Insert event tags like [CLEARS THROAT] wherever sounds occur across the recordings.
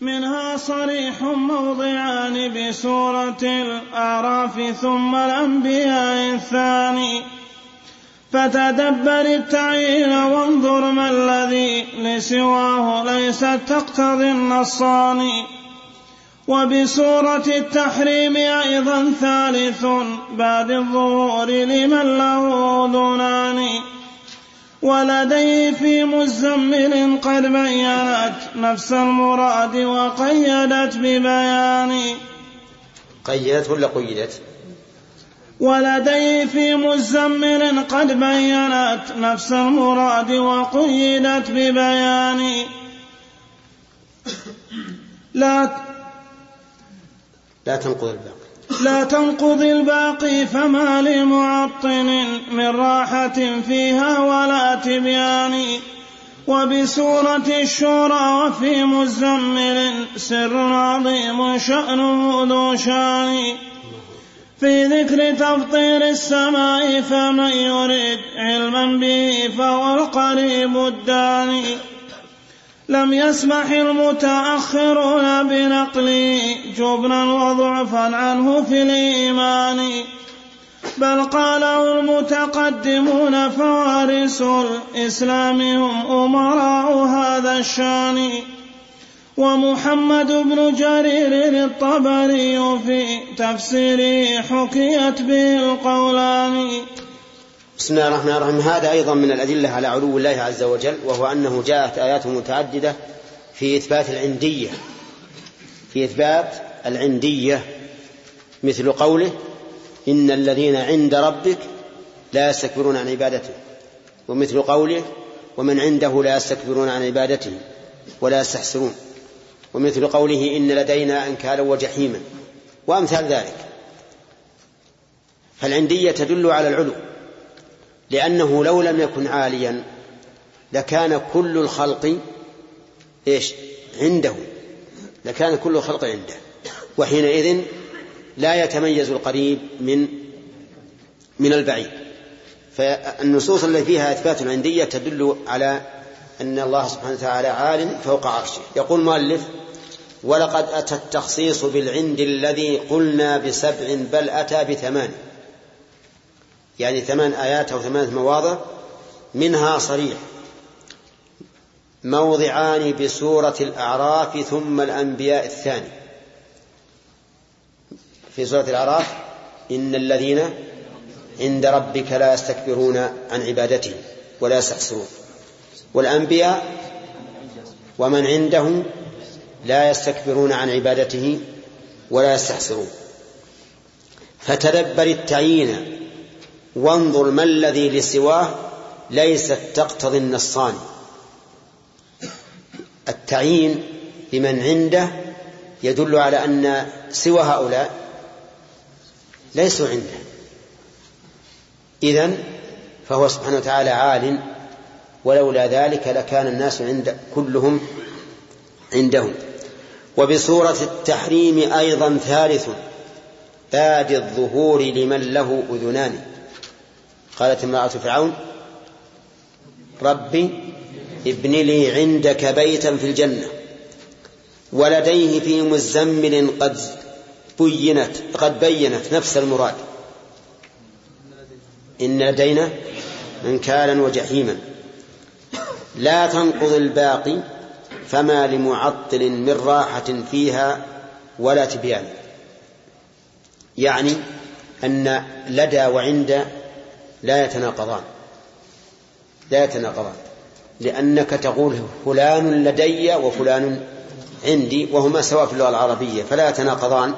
منها صريح موضعان بسورة الأعراف ثم الأنبياء الثاني. فتدبر التعيين وانظر ما الذي لسواه ليست تقتضي النصان. وبسورة التحريم أيضا ثالث بعد الظهور لمن له أذنان. ولديه في مزمل قد بينت نفس المراد وقيدت ببيان. قيدت ولا قيدت؟ ولديه في مزمل قد بينت نفس المراد وقيدت ببيان. لا لا تنقض الباقي. لا تنقض الباقي فما لمعطل من راحة فيها ولا تبيان. وبسورة الشورى وفي مزمل سر عظيم شأنه ذو شان. في ذكر تفطير السماء فمن يريد علما به فهو القريب الداني. لم يسمح المتأخرون بنقله جبنا وضعفا عنه في الإيمان بل قاله المتقدمون فوارس الإسلام هم أمراء هذا الشأن. ومحمد بن جرير الطبري في تفسيره حكيت به القولان. بسم الله الرحمن الرحيم. هذا أيضا من الأدلة على علو الله عز وجل وهو أنه جاءت آيات متعددة في إثبات العندية. في إثبات العندية. مثل قوله إن الذين عند ربك لا يستكبرون عن عبادته. ومثل قوله ومن عنده لا يستكبرون عن عبادته ولا يستحسرون. ومثل قوله إن لدينا أنكالا وجحيما. وأمثال ذلك. فالعندية تدل على العلو. لأنه لو لم يكن عاليا لكان كل الخلق إيش؟ عنده. لكان كل الخلق عنده. وحينئذ لا يتميز القريب من من البعيد. فالنصوص التي فيها إثبات العندية تدل على أن الله سبحانه وتعالى عال فوق عرشه. يقول مؤلف ولقد أتى التخصيص بالعند الذي قلنا بسبع بل أتى بثمان يعني ثمان آيات أو ثمانية مواضع منها صريح موضعان بسورة الأعراف ثم الأنبياء الثاني. في سورة الأعراف إن الذين عند ربك لا يستكبرون عن عبادته ولا يستحسرون والأنبياء ومن عنده لا يستكبرون عن عبادته ولا يستحسرون فتدبر التعيين وانظر ما الذي لسواه ليست تقتضي النصان. التعيين لمن عنده يدل على أن سوى هؤلاء ليسوا عنده. إذن فهو سبحانه وتعالى عال ولولا ذلك لكان الناس عند كلهم عندهم. وبصورة التحريم أيضا ثالث باد الظهور لمن له أذنان. قالت امرأة فرعون ربي ابن لي عندك بيتا في الجنة ولديه في مزمل قد بينت قد بينت نفس المراد. إن لدينا انكالا وجحيما. لا تنقض الباقي فما لمعطل من راحة فيها ولا تبيان. يعني أن لدى وعند لا يتناقضان. لا يتناقضان. لأنك تقول فلان لدي وفلان عندي وهما سواء في اللغة العربية فلا يتناقضان.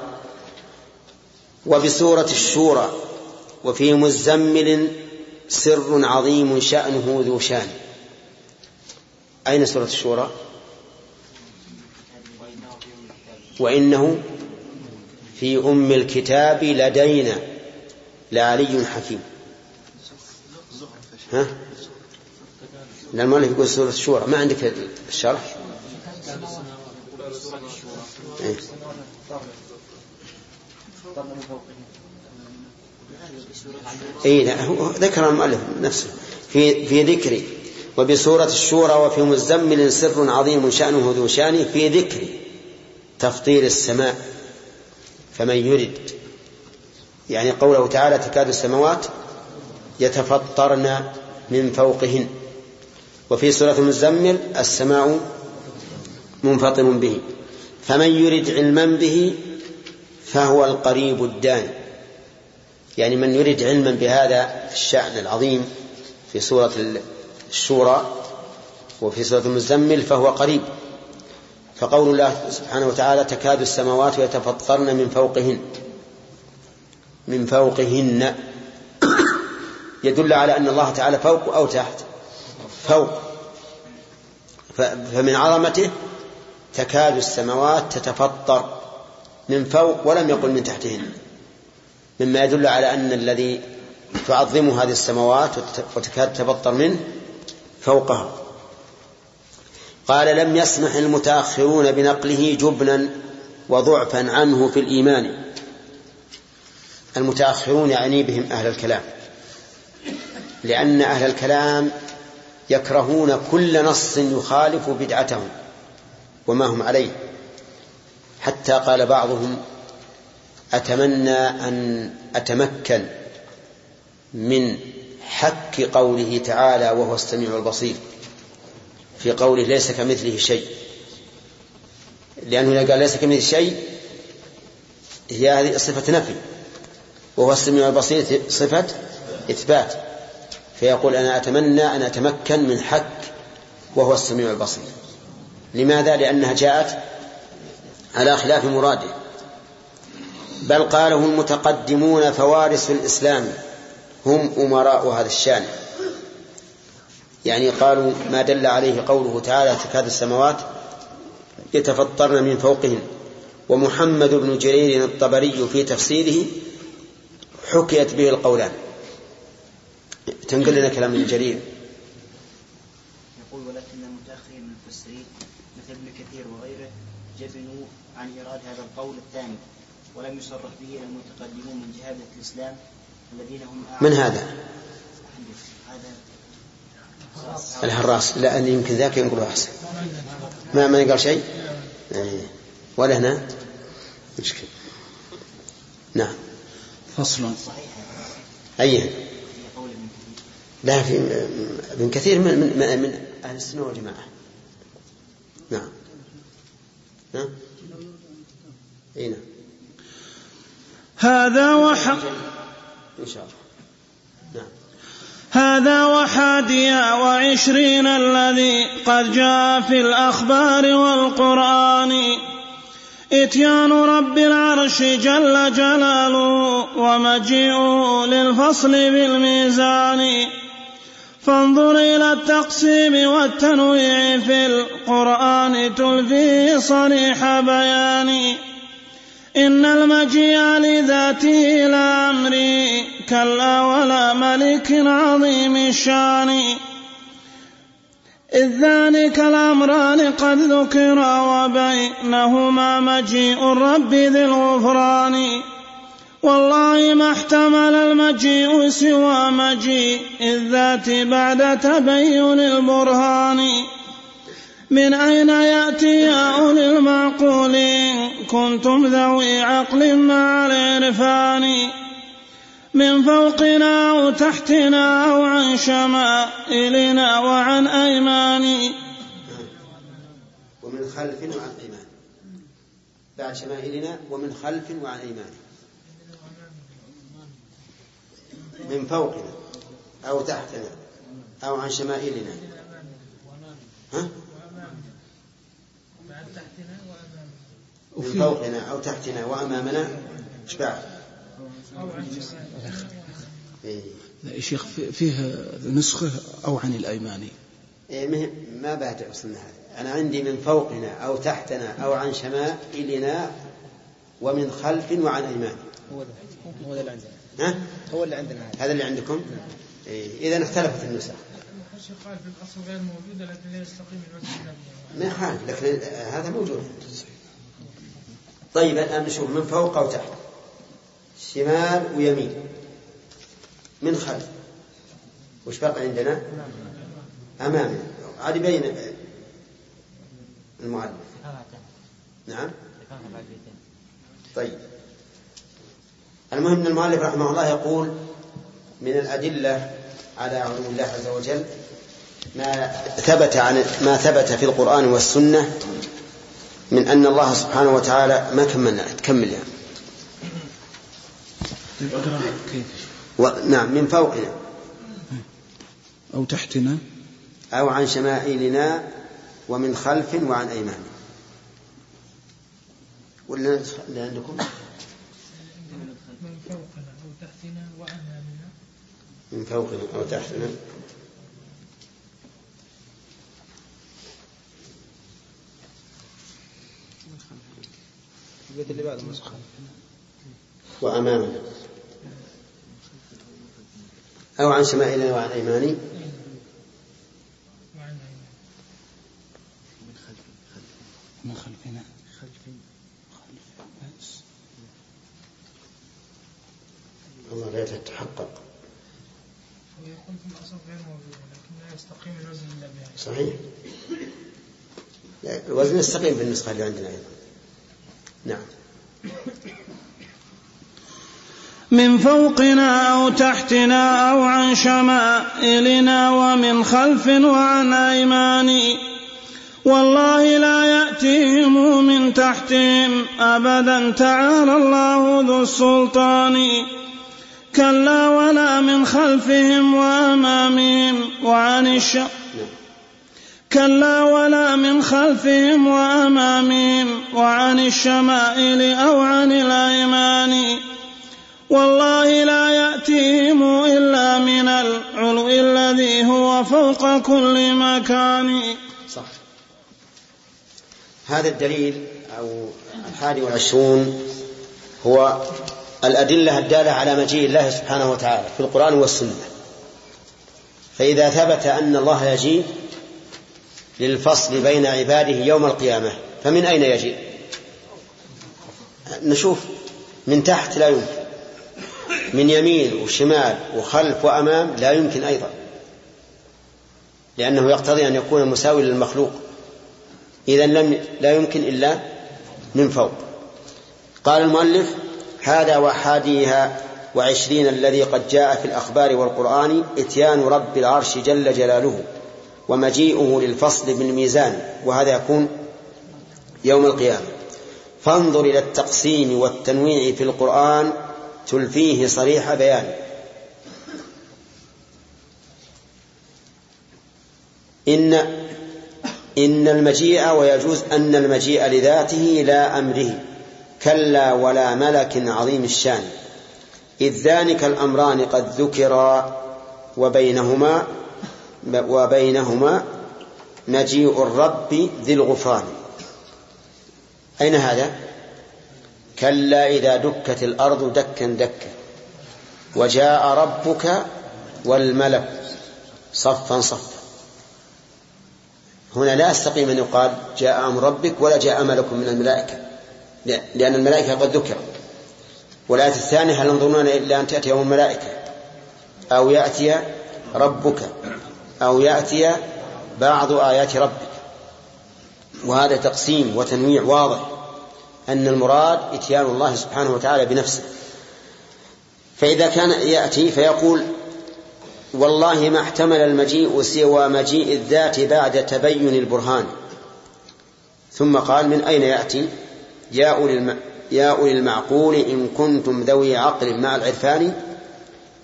وبسورة الشورى وفي مزمل سر عظيم شأنه ذو شان. أين سورة الشورى؟ وإنه في أم الكتاب لدينا لعلي حكيم. ها؟ لأن المؤلف يقول سورة الشورى ما عندك الشرح إيه؟ إيه هو ذكر المؤلف نفسه في في ذكر وبسورة الشورى وفي مزمل سر عظيم شأنه ذو شأن في ذكر تفطير السماء فمن يرد يعني قوله تعالى تكاد السماوات يتفطرن من فوقهن. وفي سورة المزمل السماء منفطر به. فمن يرد علما به فهو القريب الداني يعني من يريد علما بهذا الشأن العظيم في سورة الشورى وفي سورة المزمل فهو قريب. فقول الله سبحانه وتعالى تكاد السماوات يتفطرن من فوقهن. من فوقهن. يدل على أن الله تعالى فوق أو تحت. فوق. فمن عظمته تكاد السماوات تتفطر من فوق ولم يقل من تحتهن. مما يدل على أن الذي تعظمه هذه السماوات وتكاد تتفطر منه فوقها. قال لم يسمح المتأخرون بنقله جبنا وضعفا عنه في الإيمان. المتأخرون يعني بهم أهل الكلام. لأن أهل الكلام يكرهون كل نص يخالف بدعتهم وما هم عليه. حتى قال بعضهم أتمنى أن أتمكن من حك قوله تعالى وهو السميع البصير في قوله ليس كمثله شيء. لأنه إذا قال ليس كمثله شيء هي هذه صفة نفي وهو السميع البصير صفة إثبات. فيقول أنا أتمنى أن أتمكن من حك وهو السميع البصير. لماذا؟ لأنها جاءت على خلاف مراده. بل قاله المتقدمون فوارس الإسلام هم أمراء هذا الشأن. يعني قالوا ما دل عليه قوله تعالى تكاد السماوات يتفطرن من فوقهن. ومحمد بن جرير الطبري في تفسيره حكيت به القولان. تنقل لنا كلام ابن جرير يقول ولكن المتاخرين من المفسرين مثل ابن كثير وغيره جبنوا عن إيراد هذا القول الثاني ولم يصرح به المتقدمون من جهاده الإسلام الذين هم من هذا؟ الحراس. لا أن يمكن ذاك ينقل أحسن. ما ما قال شيء؟ إيه. ولا هنا؟ مشكلة. نعم. فصل. أي. لا في ابن كثير من من من أهل السنة والجماعة. نعم. نعم. أي نعم. هذا وحق إن شاء الله. نعم. هذا وحاديا وعشرين الذي قد جاء في الأخبار والقرآن. إتيان رب العرش جل جلاله ومجيئه للفصل بالميزان. فانظر إلى التقسيم والتنويع في القرآن تلفي صريح بيان إن المجيء لذاته لا أمري كلا ولا ملك عظيم الشان. إذ ذلك الأمران قد ذكرا وبينهما مجيء الرب ذي الغفران. والله ما احتمل المجيء سوى مجيء الذات بعد تبين البرهان. من أين يأتي يا أولي المعقول؟ كنتم ذوي عقل مع العرفان. من فوقنا أو تحتنا أو عن شمائلنا وعن أيمان. ومن خلف وعن أيمان. بعد شمائلنا ومن خلف وعن أيمان. من فوقنا أو تحتنا أو عن شمائلنا. ها؟ من فوقنا أو تحتنا وأمامنا. إيش بعد؟ إيه. شيخ فيه نسخة أو عن الأيماني. إيه ما بعد وصلنا هذا. أنا عندي من فوقنا أو تحتنا أو عن شمائلنا ومن خلف وعن أيمان هو ده. هو ده اللي عندنا. ها؟ هو اللي عندنا هذا. هذا اللي عندكم؟ نعم. إيه إذا اختلفت النسخ. الشيخ قال في الأصل غير موجودة لكن لا يستقيم المسجد ما يخالف لكن هذا موجود. طيب الآن نشوف من فوق أو تحت. شمال ويمين. من خلف. وش بقى عندنا؟ أمامنا هذه بين المعلم. نعم. طيب. المهم إن المؤلف رحمه الله يقول من الأدلة على علو الله عز وجل ما ثبت عن ما ثبت في القرآن والسنة من أن الله سبحانه وتعالى ما كملنا تكمل يعني. طيب كيف و... نعم من فوقنا أو تحتنا. أو عن شمائلنا ومن خلف وعن ايمان ولا لا عندكم من فوقنا أو تحتنا وأمامنا من فوقنا أو تحتنا البيت اللي بعده مسخ وامامنا أو عن شمائلنا وعن أيماننا من خلفنا. الله لا يتحقق. ويقول في الأصل غير موجودة لكن لا يستقيم الوزن إلا بها صحيح. الوزن يستقيم في النسخة اللي عندنا أيضا. نعم. من فوقنا أو تحتنا أو عن شمائلنا ومن خلف وعن أيمان. والله لا يأتيهم من تحتهم أبدا تعالى الله ذو السلطان. كلا ولا من خلفهم وأمامهم وعن الش كلا ولا من خلفهم وأمامهم وعن الشمائل أو عن الأيمان. والله لا يأتيهم إلا من العلو الذي هو فوق كل مكان. صح. هذا الدليل أو الحادي والعشرون هو الأدلة الدالة على مجيء الله سبحانه وتعالى في القرآن والسنة. فإذا ثبت أن الله يجيء للفصل بين عباده يوم القيامة فمن أين يجيء؟ نشوف من تحت لا يمكن. من يمين وشمال وخلف وأمام لا يمكن أيضا. لأنه يقتضي أن يكون مساوي للمخلوق. إذا لم لا يمكن إلا من فوق. قال المؤلف هذا وحاديها وعشرين الذي قد جاء في الأخبار والقرآن إتيان رب العرش جل جلاله ومجيئه للفصل بالميزان وهذا يكون يوم القيامة. فانظر إلى التقسيم والتنويع في القرآن تلفيه صريح بيان. إن إن المجيء ويجوز أن المجيء لذاته لا أمره. كلا ولا ملك عظيم الشان. إذ ذلك الأمران قد ذكرا وبينهما وبينهما مجيء الرب ذي الغفران. أين هذا؟ كلا إذا دكت الأرض دكا دكا. وجاء ربك والملك صفا صفا. هنا لا يستقيم أن يقال جاء أمر ربك ولا جاء ملك من الملائكة. لأن الملائكة قد ذكر والآية الثانية هل ينظرون إلا أن تأتي يوم الملائكة؟ أو يأتي ربك. أو يأتي بعض آيات ربك. وهذا تقسيم وتنويع واضح أن المراد إتيان الله سبحانه وتعالى بنفسه. فإذا كان يأتي فيقول والله ما احتمل المجيء سوى مجيء الذات بعد تبين البرهان. ثم قال من أين يأتي؟ يا أولي, المعقول إن كنتم ذوي عقل مع العرفان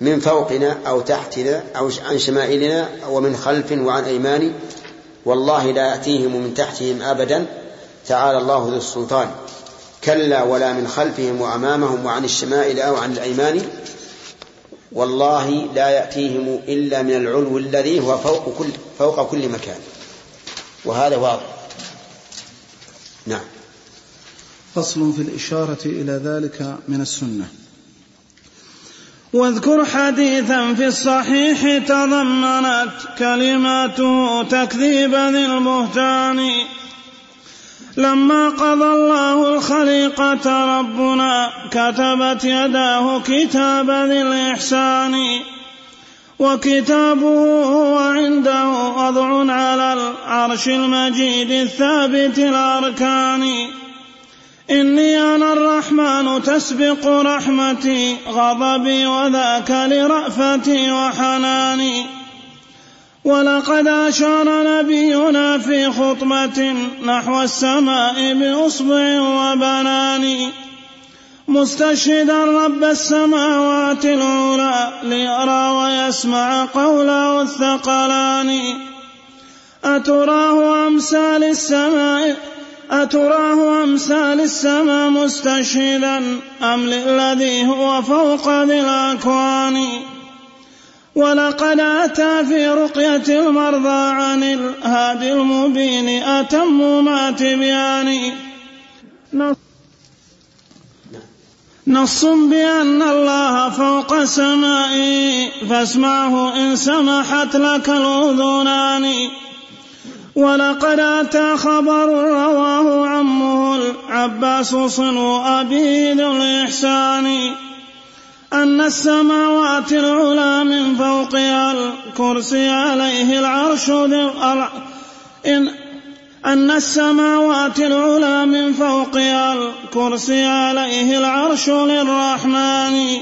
من فوقنا أو تحتنا أو عن شمائلنا ومن خلف وعن أيمان والله لا يأتيهم من تحتهم أبدا تعالى الله ذو السلطان. كلا ولا من خلفهم وأمامهم وعن الشمائل أو عن الأيمان والله لا يأتيهم إلا من العلو الذي هو فوق كل فوق كل مكان. وهذا واضح. نعم. فصل في الإشارة إلى ذلك من السنة. واذكر حديثا في الصحيح تضمنت كلماته تكذيب ذي البهتان. لما قضى الله الخليقة ربنا كتبت يداه كتاب ذي الإحسان. وكتابه هو عنده وضع على العرش المجيد الثابت الأركان. إني أنا الرحمن تسبق رحمتي غضبي وذاك لرأفتي وحناني. ولقد أشار نبينا في خطبة نحو السماء بإصبع وبنان. مستشهدا رب السماوات العلى ليرى ويسمع قوله الثقلان. أتراه أمثال السماء أتراه أمثال السماء مستشهدا أم للذي هو فوق ذي الأكوان؟ ولقد أتى في رقية المرضى عن الهادي المبين أتم ما تبيان. نص بأن الله فوق سمائي فاسمعه إن سمحت لك الأذنان. ولقد أتى خبر رواه عمه العباس صنو أبي ذو الإحسان أن السماوات العلى من فوقها الكرسي عليه العرش إن أن السماوات العلى من فوقها الكرسي عليه العرش للرحمن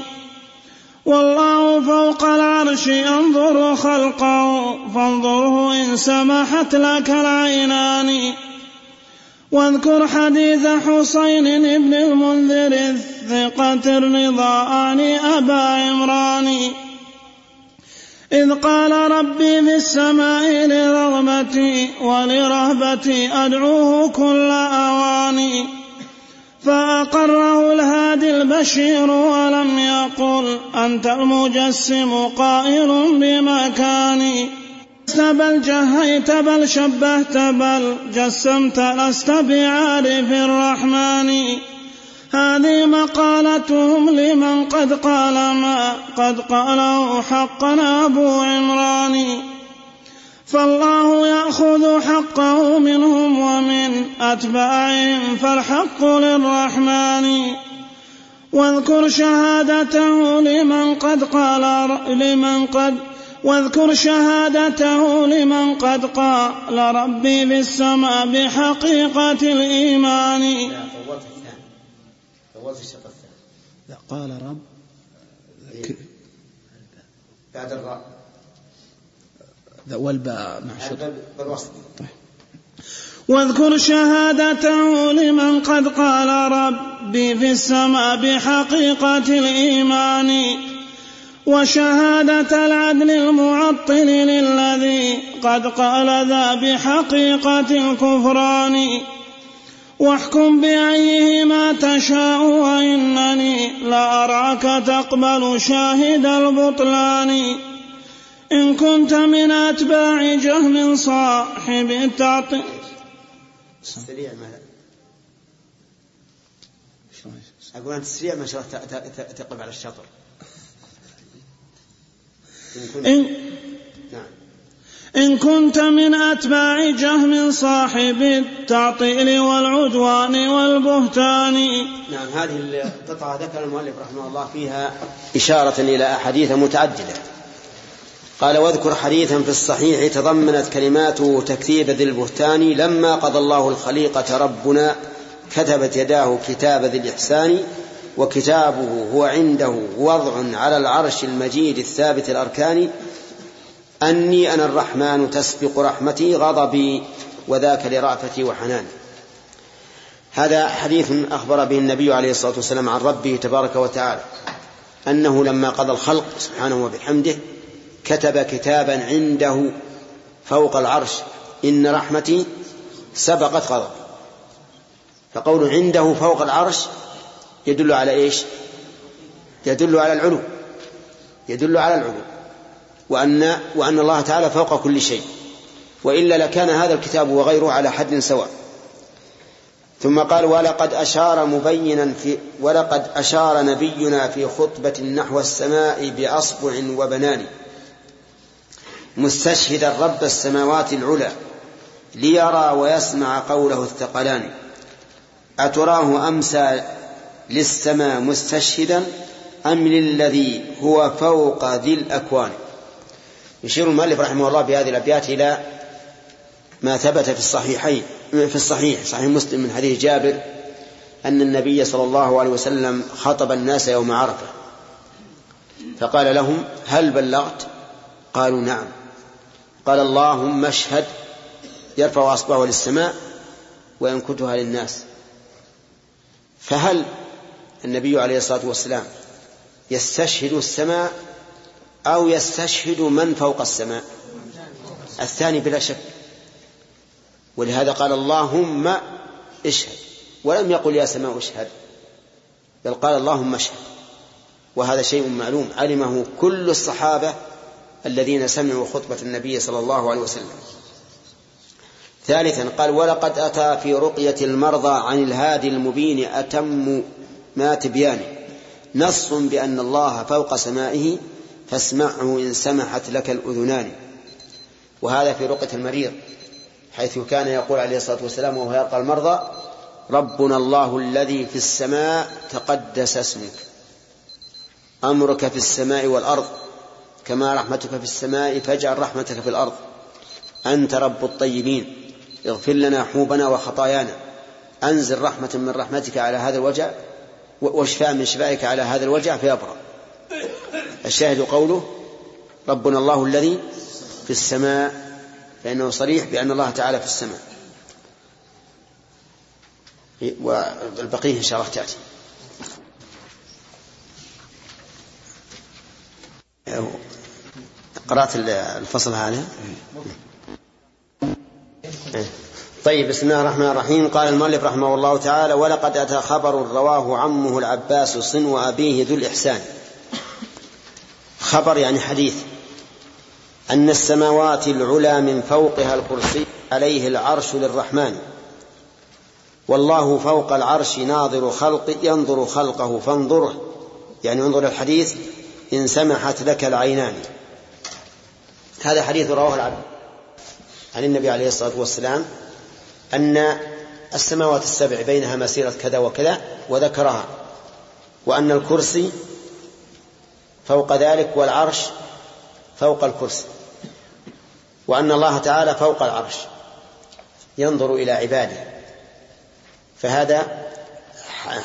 والله فوق العرش ينظر خلقه فانظره إن سمحت لك العينان واذكر حديث حسين بن المنذر الثقة الرضا عن أبا عمران. إذ قال ربي في السماء لرغبتي ولرهبتي أدعوه كل أواني فأقره الهادي البشير ولم يقل أنت المجسم قائل بمكاني. لست بل جهيت بل شبهت بل جسمت لست بعارف الرحمن. هذه مقالتهم لمن قد قال ما قد قاله حقا أبو عمران. فالله يأخذ حقه منهم ومن أتباعهم فالحق للرحمن. واذكر شهادته لمن قد قال لمن قد واذكر شهادته لمن قد قال ربي في السماء بحقيقة الإيمان. لا طولت الثاني. طولت الشق الثاني. لا قال رب. بعد الراء. والباء مع بالوصل واذكر شهادته لمن قد قال ربي في السماء بحقيقة الإيمان وشهادة العدل المعطل للذي قد قال ذا بحقيقة الكفران. واحكم بأيهما تشاء وإنني لأراك تقبل شاهد البطلان. إن كنت من أتباع جهم صاحب التعطيل. سريع ما شلون؟ أقول أنت سريع ما شاء الله تقف على الشطر. إن كنت نعم. إن كنت من أتباع جهم صاحب التعطيل والعدوان والبهتان. نعم هذه القطعة ذكر المؤلف رحمه الله فيها إشارة إلى أحاديث متعددة. قال واذكر حديثا في الصحيح تضمنت كلماته تكذيب ذي البهتان لما قضى الله الخليقة ربنا كتبت يداه كتاب ذي الإحسان وكتابه هو عنده وضع على العرش المجيد الثابت الأركان أني أنا الرحمن تسبق رحمتي غضبي وذاك لرأفتي وحناني. هذا حديث أخبر به النبي عليه الصلاة والسلام عن ربه تبارك وتعالى أنه لما قضى الخلق سبحانه وبحمده كتب كتابا عنده فوق العرش إن رحمتي سبقت غضب. فقول عنده فوق العرش يدل على إيش؟ يدل على العلو. يدل على العلو. وأن وأن الله تعالى فوق كل شيء. وإلا لكان هذا الكتاب وغيره على حد سواء. ثم قال ولقد أشار مبينا في ولقد أشار نبينا في خطبة نحو السماء بأصبع وبنان مستشهدا رب السماوات العلى ليرى ويسمع قوله الثقلان. أتراه أمسى للسماء مستشهدا أم للذي هو فوق ذي الأكوان؟ يشير المؤلف رحمه الله بهذه الأبيات إلى ما ثبت في الصحيحين في الصحيح صحيح مسلم من حديث جابر أن النبي صلى الله عليه وسلم خطب الناس يوم عرفة. فقال لهم هل بلغت؟ قالوا نعم. قال اللهم اشهد يرفع أصبعه للسماء وينكتها للناس. فهل النبي عليه الصلاة والسلام يستشهد السماء أو يستشهد من فوق السماء؟ الثاني بلا شك. ولهذا قال اللهم اشهد. ولم يقل يا سماء اشهد بل قال اللهم اشهد. وهذا شيء معلوم علمه كل الصحابة الذين سمعوا خطبة النبي صلى الله عليه وسلم. ثالثا قال ولقد أتى في رقية المرضى عن الهادي المبين أتم ما تبيان. نص بأن الله فوق سمائه فاسمعه إن سمحت لك الأذنان. وهذا في رقية المريض حيث كان يقول عليه الصلاة والسلام وهو يلقى المرضى ربنا الله الذي في السماء تقدس اسمك أمرك في السماء والأرض كما رحمتك في السماء فاجعل رحمتك في الأرض. أنت رب الطيبين. اغفر لنا حوبنا وخطايانا. أنزل رحمة من رحمتك على هذا الوجع وشفاء من شفائك على هذا الوجع فيبرأ الشاهد قوله ربنا الله الذي في السماء فإنه صريح بأن الله تعالى في السماء. والبقية إن شاء الله تأتي. قرأت الفصل هذا طيب بسم الله الرحمن الرحيم. قال المؤلف رحمه الله تعالى ولقد أتى خبر رواه عمه العباس صنو أبيه ذو الإحسان. خبر يعني حديث. أن السماوات العلى من فوقها الكرسي عليه العرش للرحمن. والله فوق العرش ناظر خلق ينظر خلقه فانظره يعني انظر الحديث إن سمحت لك العينان. هذا حديث رواه العبد عن النبي عليه الصلاة والسلام أن السماوات السبع بينها مسيرة كذا وكذا وذكرها وأن الكرسي فوق ذلك والعرش فوق الكرسي وأن الله تعالى فوق العرش ينظر إلى عباده. فهذا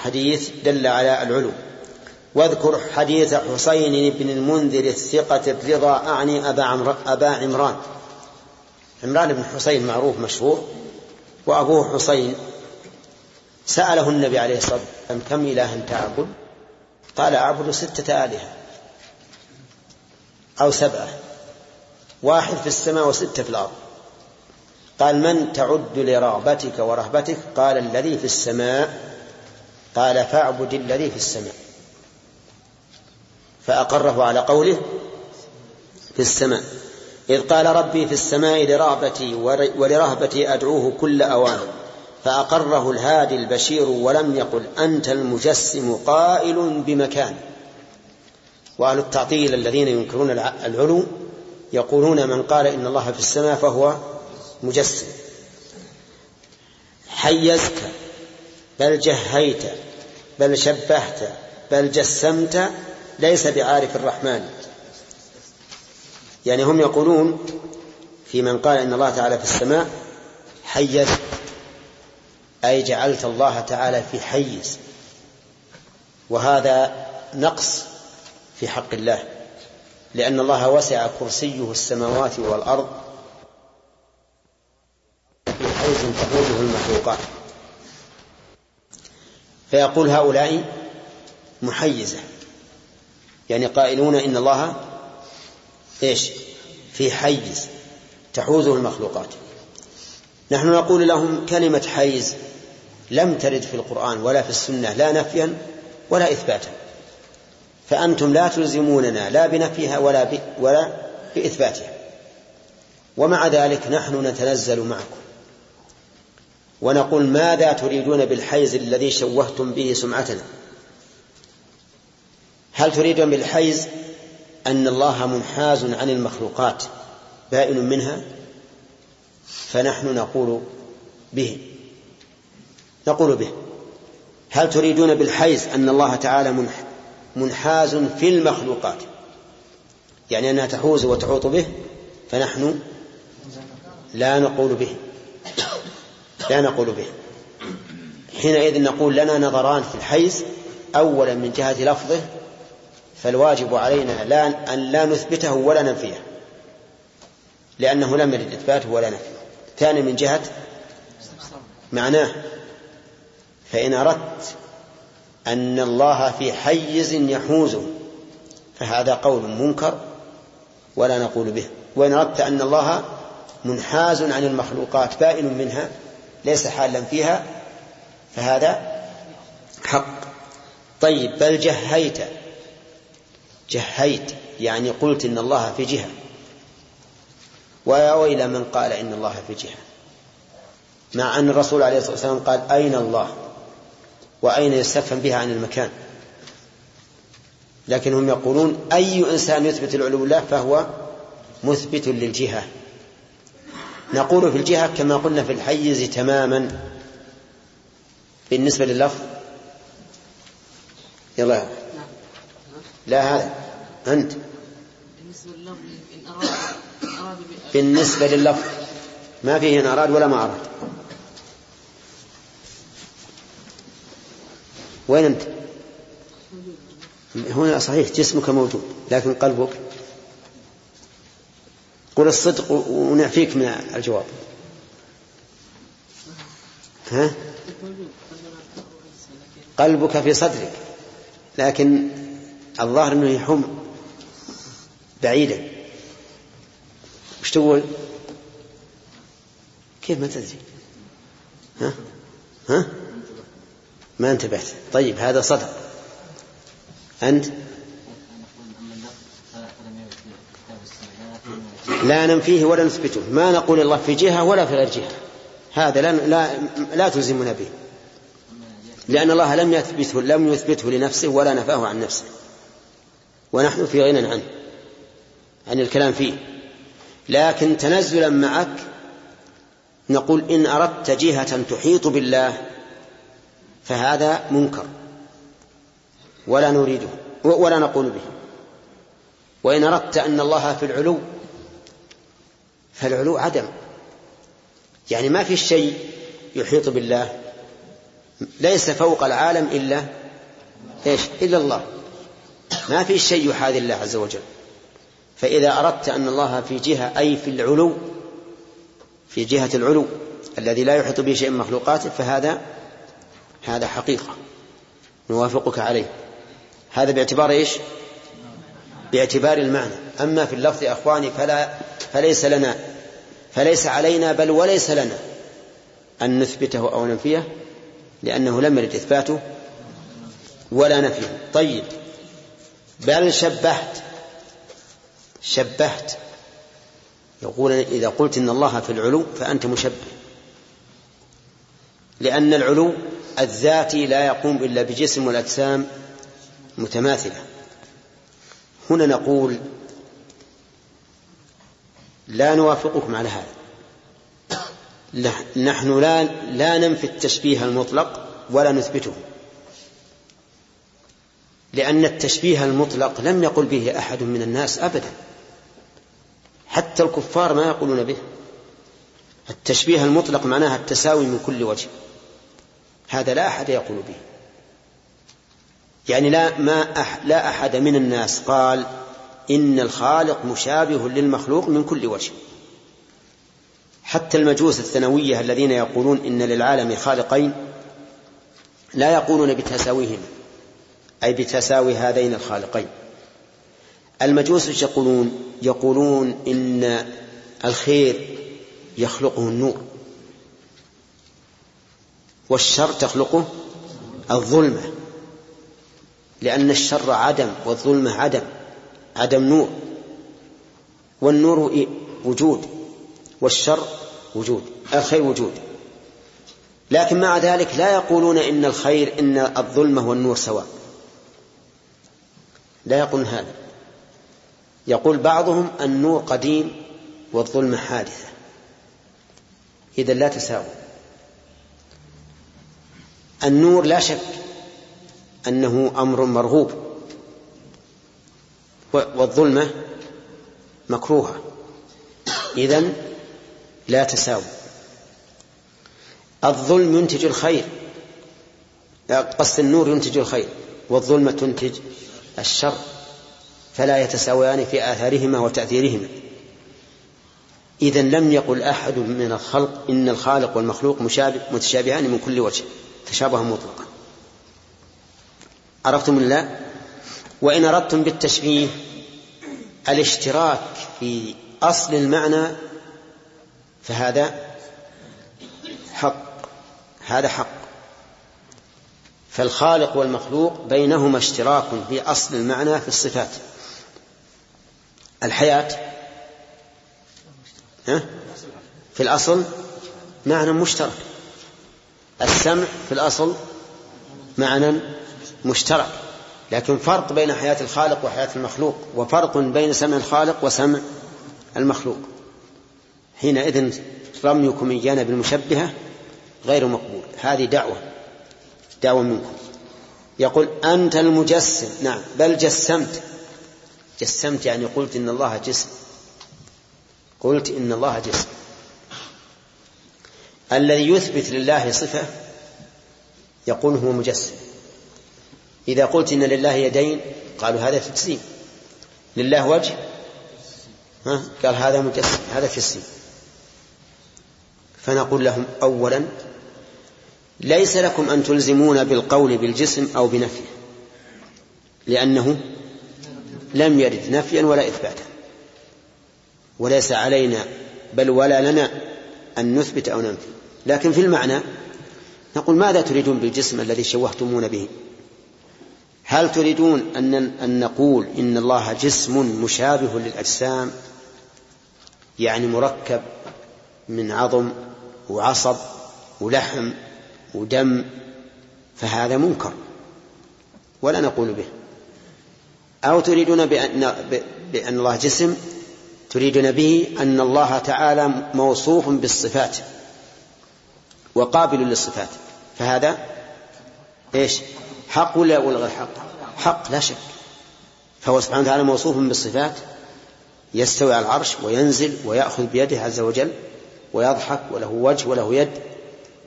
حديث دل على العلو. واذكر حديث حسين بن المنذر الثقة الرضا أعني أبا, عمر أبا عمران. عمران بن حسين معروف مشهور وأبوه حسين سأله النبي عليه الصلاة والسلام كم إلها تعبد قال أعبد ستة آلهة أو سبعة واحد في السماء وستة في الأرض. قال من تعد لرغبتك ورهبتك؟ قال الذي في السماء. قال فاعبد الذي في السماء. فأقره على قوله في السماء. إذ قال ربي في السماء لرغبتي ولرهبتي أدعوه كل أوان. فأقره الهادي البشير ولم يقل أنت المجسم قائل بمكان. وأهل التعطيل الذين ينكرون العلو يقولون من قال إن الله في السماء فهو مجسم. حيزت بل جهيت بل شبهت بل جسمت ليس بعارف الرحمن. يعني هم يقولون في من قال إن الله تعالى في السماء حيز. أي جعلت الله تعالى في حيز. وهذا نقص في حق الله. لأن الله وسع كرسيه السماوات والأرض في حيز تحوزه المخلوقات. فيقول هؤلاء محيزة. يعني قائلون إن الله إيش؟ في حيز تحوزه المخلوقات. نحن نقول لهم كلمة حيز لم ترد في القرآن ولا في السنة لا نفيا ولا إثباتا. فأنتم لا تلزموننا لا بنفيها ولا ب... ولا بإثباتها. ومع ذلك نحن نتنزل معكم. ونقول ماذا تريدون بالحيز الذي شوهتم به سمعتنا؟ هل تريدون بالحيز أن الله منحاز عن المخلوقات بائن منها؟ فنحن نقول به. نقول به. هل تريدون بالحيز أن الله تعالى منحاز في المخلوقات؟ يعني أنها تحوز وتحوط به فنحن لا نقول به. لا نقول به. حينئذ نقول لنا نظران في الحيز. أولا من جهة لفظه فالواجب علينا لا أن لا نثبته ولا ننفيه. لأنه لم يرد إثباته ولا نفيه. ثاني من جهة معناه. فإن أردت أن الله في حيز يحوزه فهذا قول منكر ولا نقول به. وإن أردت أن الله منحاز عن المخلوقات بائن منها ليس حالا فيها فهذا حق. طيب بل جهيت جهيت يعني قلت إن الله في جهة. ويا ويل من قال إن الله في جهة. مع أن الرسول عليه الصلاة والسلام قال أين الله؟ وأين يستفهم بها عن المكان؟ لكن هم يقولون أي إنسان يثبت العلو الله فهو مثبت للجهة. نقول في الجهة كما قلنا في الحيز تماما. بالنسبة لللفظ يلا. لا هذا أنت. بالنسبة لللفظ ما فيه إن أراد ولا ما أراد. وين أنت؟ هنا صحيح جسمك موجود لكن قلبك. قل الصدق ونعفيك من الجواب. ها؟ قلبك في صدرك لكن الظاهر إنه يحوم بعيدا. وش تقول؟ كيف ما تدري؟ ها؟ ها؟ ما انتبهت. طيب هذا صدق. أنت؟ لا ننفيه ولا نثبته. ما نقول الله في جهة ولا في غير جهة. هذا لا لا, لا تلزمنا به. لأن الله لم يثبته لم يثبته لنفسه ولا نفاه عن نفسه. ونحن في غنى عنه عن الكلام فيه. لكن تنزلا معك نقول إن أردت جهة تحيط بالله فهذا منكر ولا نريده ولا نقول به. وإن أردت أن الله في العلو فالعلو عدم. يعني ما في شيء يحيط بالله ليس فوق العالم إلا إيش؟ إلا الله. ما في شيء يحاذي الله عز وجل. فإذا أردت أن الله في جهة أي في العلو في جهة العلو الذي لا يحيط به شيء من مخلوقاته فهذا هذا حقيقة. نوافقك عليه. هذا باعتبار إيش؟ باعتبار المعنى. أما في اللفظ يا أخواني فلا فليس لنا فليس علينا بل وليس لنا أن نثبته أو ننفيه لأنه لم يرد إثباته ولا نفيه. طيب. بل شبهت. شبهت. يقول إذا قلت إن الله في العلو فأنت مشبه. لأن العلو الذاتي لا يقوم إلا بجسم والأجسام متماثلة. هنا نقول لا نوافقكم على هذا. نحن لا لا ننفي التشبيه المطلق ولا نثبته. لأن التشبيه المطلق لم يقل به أحد من الناس أبدا. حتى الكفار ما يقولون به. التشبيه المطلق معناها التساوي من كل وجه. هذا لا أحد يقول به. يعني لا ما أح لا أحد من الناس قال إن الخالق مشابه للمخلوق من كل وجه. حتى المجوس الثانوية الذين يقولون إن للعالم خالقين لا يقولون بتساويهما. أي بتساوي هذين الخالقين. المجوس يقولون يقولون إن الخير يخلقه النور. والشر تخلقه الظلمة. لأن الشر عدم والظلمة عدم عدم نور. والنور وجود. والشر وجود. الخير وجود. لكن مع ذلك لا يقولون إن الخير إن الظلمة والنور سواء. لا يقولون هذا. يقول بعضهم النور قديم والظلمة حادثة. إذا لا تساوي. النور لا شك أنه أمر مرغوب. والظلمة مكروهة. إذن لا تساوي. الظلم ينتج الخير. قص النور ينتج الخير. والظلمة تنتج الشر فلا يتساويان في آثارهما وتأثيرهما. إذا لم يقل أحد من الخلق إن الخالق والمخلوق متشابهان من كل وجه. تشابها مطلقا. عرفتم الله وإن أردتم بالتشبيه الاشتراك في أصل المعنى فهذا حق. هذا حق. فالخالق والمخلوق بينهما اشتراك في أصل المعنى في الصفات. الحياة في الأصل معنى مشترك. السمع في الأصل معنى مشترك. لكن فرق بين حياة الخالق وحياة المخلوق وفرق بين سمع الخالق وسمع المخلوق. حينئذ رميكم إيانا بالمشبهة غير مقبول. هذه دعوة. دعوة منكم. يقول أنت المجسم. نعم بل جسمت. جسمت يعني قلت إن الله جسم. قلت إن الله جسم. الذي يثبت لله صفة يقول هو مجسم. إذا قلت إن لله يدين قالوا هذا تجسيم لله وجه. ها؟ قال هذا مجسم هذا تجسيم فنقول لهم أولا ليس لكم أن تلزمون بالقول بالجسم أو بنفيه لأنه لم يرد نفيا ولا إثباتا. وليس علينا بل ولا لنا أن نثبت أو ننفي. لكن في المعنى نقول ماذا تريدون بالجسم الذي شوهتمون به؟ هل تريدون أن أن نقول إن الله جسم مشابه للأجسام يعني مركب من عظم وعصب ولحم ودم فهذا منكر ولا نقول به. أو تريدون بأن, بأن الله جسم تريدون به أن الله تعالى موصوف بالصفات وقابل للصفات. فهذا إيش؟ حق ولا غير حق؟ حق لا شك. فهو سبحانه وتعالى موصوف بالصفات يستوي على العرش وينزل ويأخذ بيده عز وجل ويضحك وله وجه وله يد.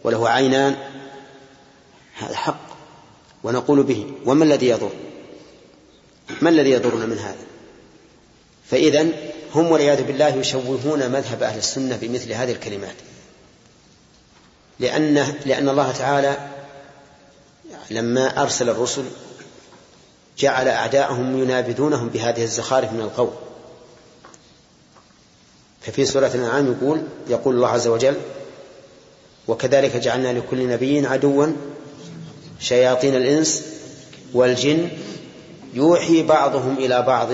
وله عينان هذا حق ونقول به وما الذي يضر؟ ما الذي يضرنا من هذا؟ فإذا هم والعياذ بالله يشوهون مذهب أهل السنة بمثل هذه الكلمات. لأن لأن الله تعالى لما أرسل الرسل جعل أعداءهم ينابذونهم بهذه الزخارف من القول. ففي سورة الأنعام يقول يقول الله عز وجل وكذلك جعلنا لكل نبي عدوا شياطين الإنس والجن يوحي بعضهم إلى بعض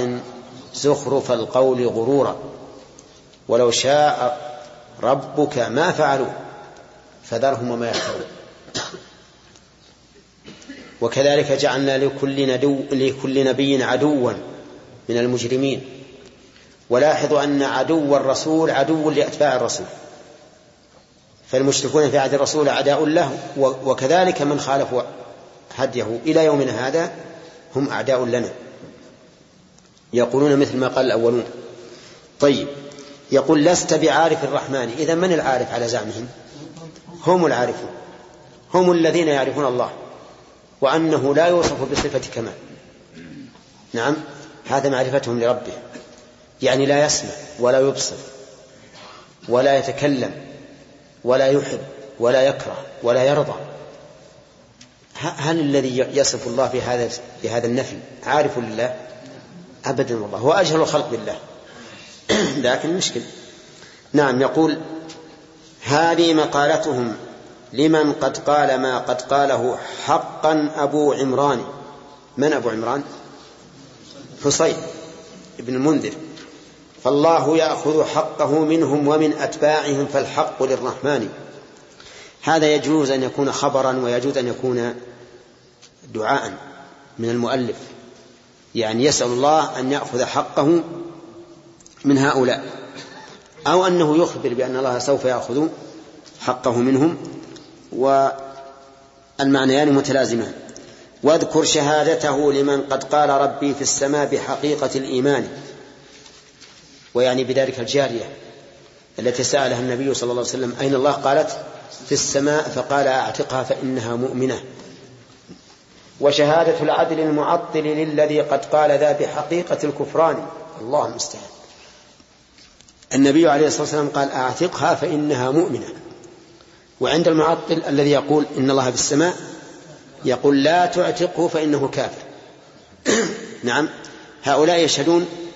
زخرف القول غرورا. ولو شاء ربك ما فعلوا فذرهم وما يفترون وكذلك جعلنا لكل, ندو لكل نبي عدوا من المجرمين. ولاحظوا أن عدو الرسول عدو لأتباع الرسول. فالمشركون في عهد الرسول أعداء له وكذلك من خالفوا هديه إلى يومنا هذا هم أعداء لنا. يقولون مثل ما قال الأولون. طيب يقول لست بعارف الرحمن. إذا من العارف على زعمهم؟ هم العارفون. هم الذين يعرفون الله وأنه لا يوصف بصفة كمال. نعم هذا معرفتهم لربه. يعني لا يسمع ولا يبصر ولا يتكلم ولا يحب ولا يكره ولا يرضى. هل الذي يصف الله بهذا بهذا النفي عارف لله ابدا والله. هو أجهل الخلق بالله. [CLEARS THROAT] لكن مشكل. نعم يقول هذه مقالتهم لمن قد قال ما قد قاله حقا أبو عمران. من أبو عمران؟ حصين ابن المنذر. فالله يأخذ حقه منهم ومن أتباعهم فالحق للرحمن. هذا يجوز أن يكون خبرا ويجوز أن يكون دعاء من المؤلف. يعني يسأل الله أن يأخذ حقه من هؤلاء. أو أنه يخبر بأن الله سوف يأخذ حقه منهم. والمعنيان متلازمان. واذكر شهادته لمن قد قال ربي في السماء بحقيقة الإيمان. ويعني بذلك الجارية التي سألها النبي صلى الله عليه وسلم أين الله؟ قالت في السماء. فقال أعتقها فإنها مؤمنة. وشهادة العدل المعطل للذي قد قال ذا بحقيقة الكفران. الله المستعان. النبي عليه الصلاة والسلام قال أعتقها فإنها مؤمنة. وعند المعطل الذي يقول إن الله في السماء يقول لا تعتقه فإنه كافر. [CLEARS THROAT] نعم. هؤلاء يشهدون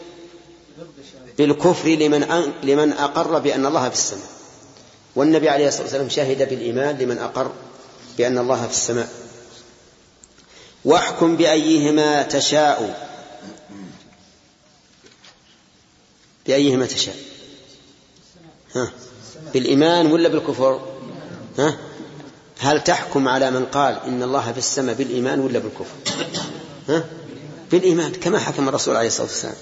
بالكفر لمن لمن أقر بأن الله في السماء. والنبي عليه الصلاة والسلام شهد بالإيمان لمن أقر بأن الله في السماء. واحكم بأيهما تشاء. بأيهما تشاء. ها؟ بالإيمان ولا بالكفر؟ ها؟ هل تحكم على من قال إن الله في السماء بالإيمان ولا بالكفر؟ ها؟ بالإيمان كما حكم الرسول عليه الصلاة والسلام.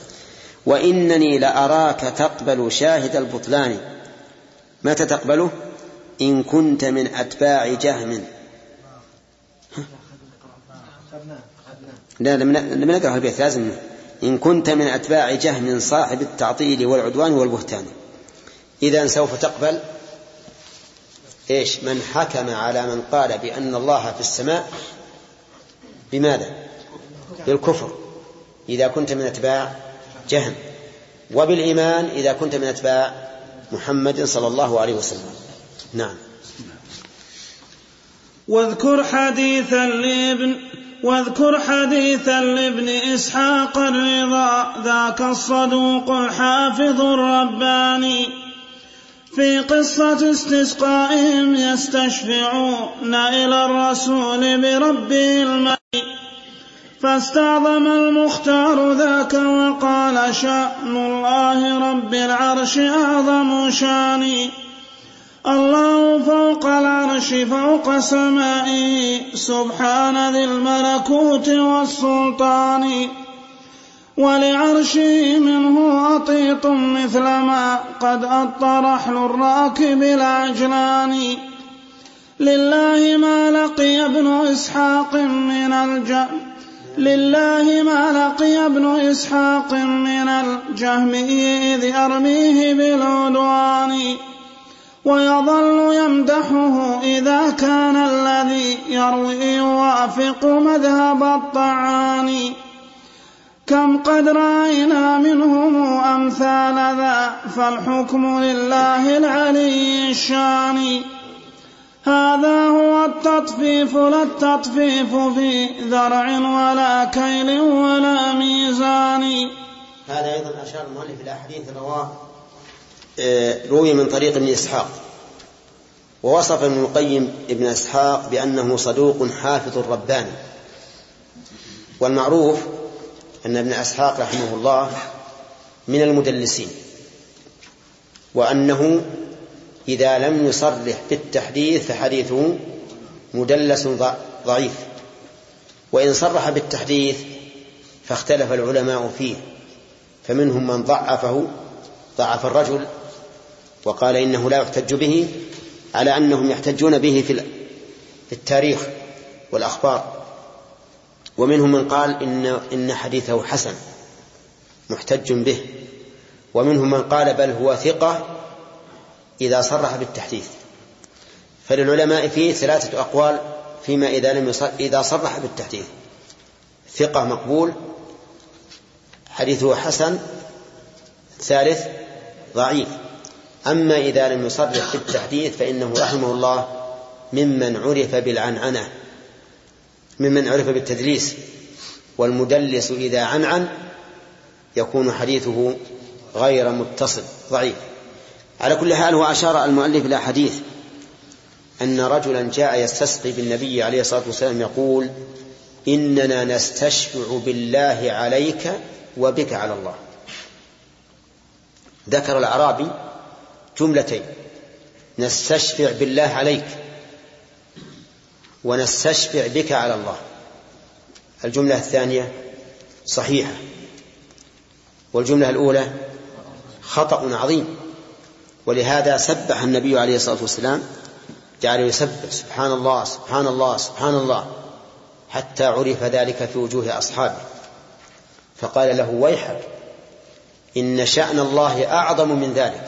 وإنني لأراك تقبل شاهد البطلان. متى تقبله؟ إن كنت من أتباع جهم. لا لم نقرأ البيت لازم. إن كنت من أتباع جهم صاحب التعطيل والعدوان والبهتان. إذا سوف تقبل. إيش؟ من حكم على من قال بأن الله في السماء. بماذا؟ بالكفر. إذا كنت من أتباع جهم. وبالإيمان إذا كنت من أتباع محمد صلى الله عليه وسلم. نعم. واذكر حديثا لابن واذكر حديثا لابن إسحاق الرضا ذاك الصدوق الحافظ الرباني. في قصة استسقائهم يستشفعون إلى الرسول بربه الماء فاستعظم المختار ذاك وقال شأن الله رب العرش أعظم شأني. الله فوق العرش فوق سمائه سبحان ذي الملكوت والسلطان. ولعرشه منه أطيط مثل ما قد أطى رحل الراكب العجلان. لله ما لقي ابن إسحاق من الجهل لله ما لقي ابن إسحاق من الجهمي إذ أرميه بالعدوان ويظل يمدحه إذا كان الذي يروي يوافق مذهب الطعان. كم قد رأينا منهم أمثال ذا فالحكم لله العلي الشان. هذا هو التطفيف لا التطفيف في ذرع ولا كيل ولا ميزان. هذا أيضا أشار المؤلف إلى حديث رواه آه، روي من طريق ابن إسحاق. ووصف ابن القيم ابن إسحاق بأنه صدوق حافظ رباني والمعروف أن ابن إسحاق رحمه الله من المدلسين وأنه إذا لم يصرح بالتحديث فحديثه مدلس ضعيف. وإن صرح بالتحديث فاختلف العلماء فيه فمنهم من ضعفه ضعف الرجل وقال إنه لا يحتج به على أنهم يحتجون به في التاريخ والأخبار. ومنهم من قال إن إن حديثه حسن محتج به. ومنهم من قال بل هو ثقة إذا صرح بالتحديث. فللعلماء فيه ثلاثة أقوال فيما إذا لم إذا صرح بالتحديث. ثقة مقبول حديثه حسن ثالث ضعيف. أما إذا لم يصرح بالتحديث فإنه رحمه الله ممن عرف بالعنعنة ممن عرف بالتدليس. والمدلس إذا عنعن يكون حديثه غير متصل ضعيف. على كل حال هو أشار المؤلف إلى حديث أن رجلا جاء يستسقي بالنبي عليه الصلاة والسلام يقول إننا نستشفع بالله عليك وبك على الله. ذكر الأعرابي جملتين. نستشفع بالله عليك ونستشفع بك على الله. الجملة الثانية صحيحة. والجملة الأولى خطأ عظيم. ولهذا سبح النبي عليه الصلاة والسلام جعل يسبح سبحان الله سبحان الله سبحان الله حتى عرف ذلك في وجوه أصحابه. فقال له ويحك إن شأن الله أعظم من ذلك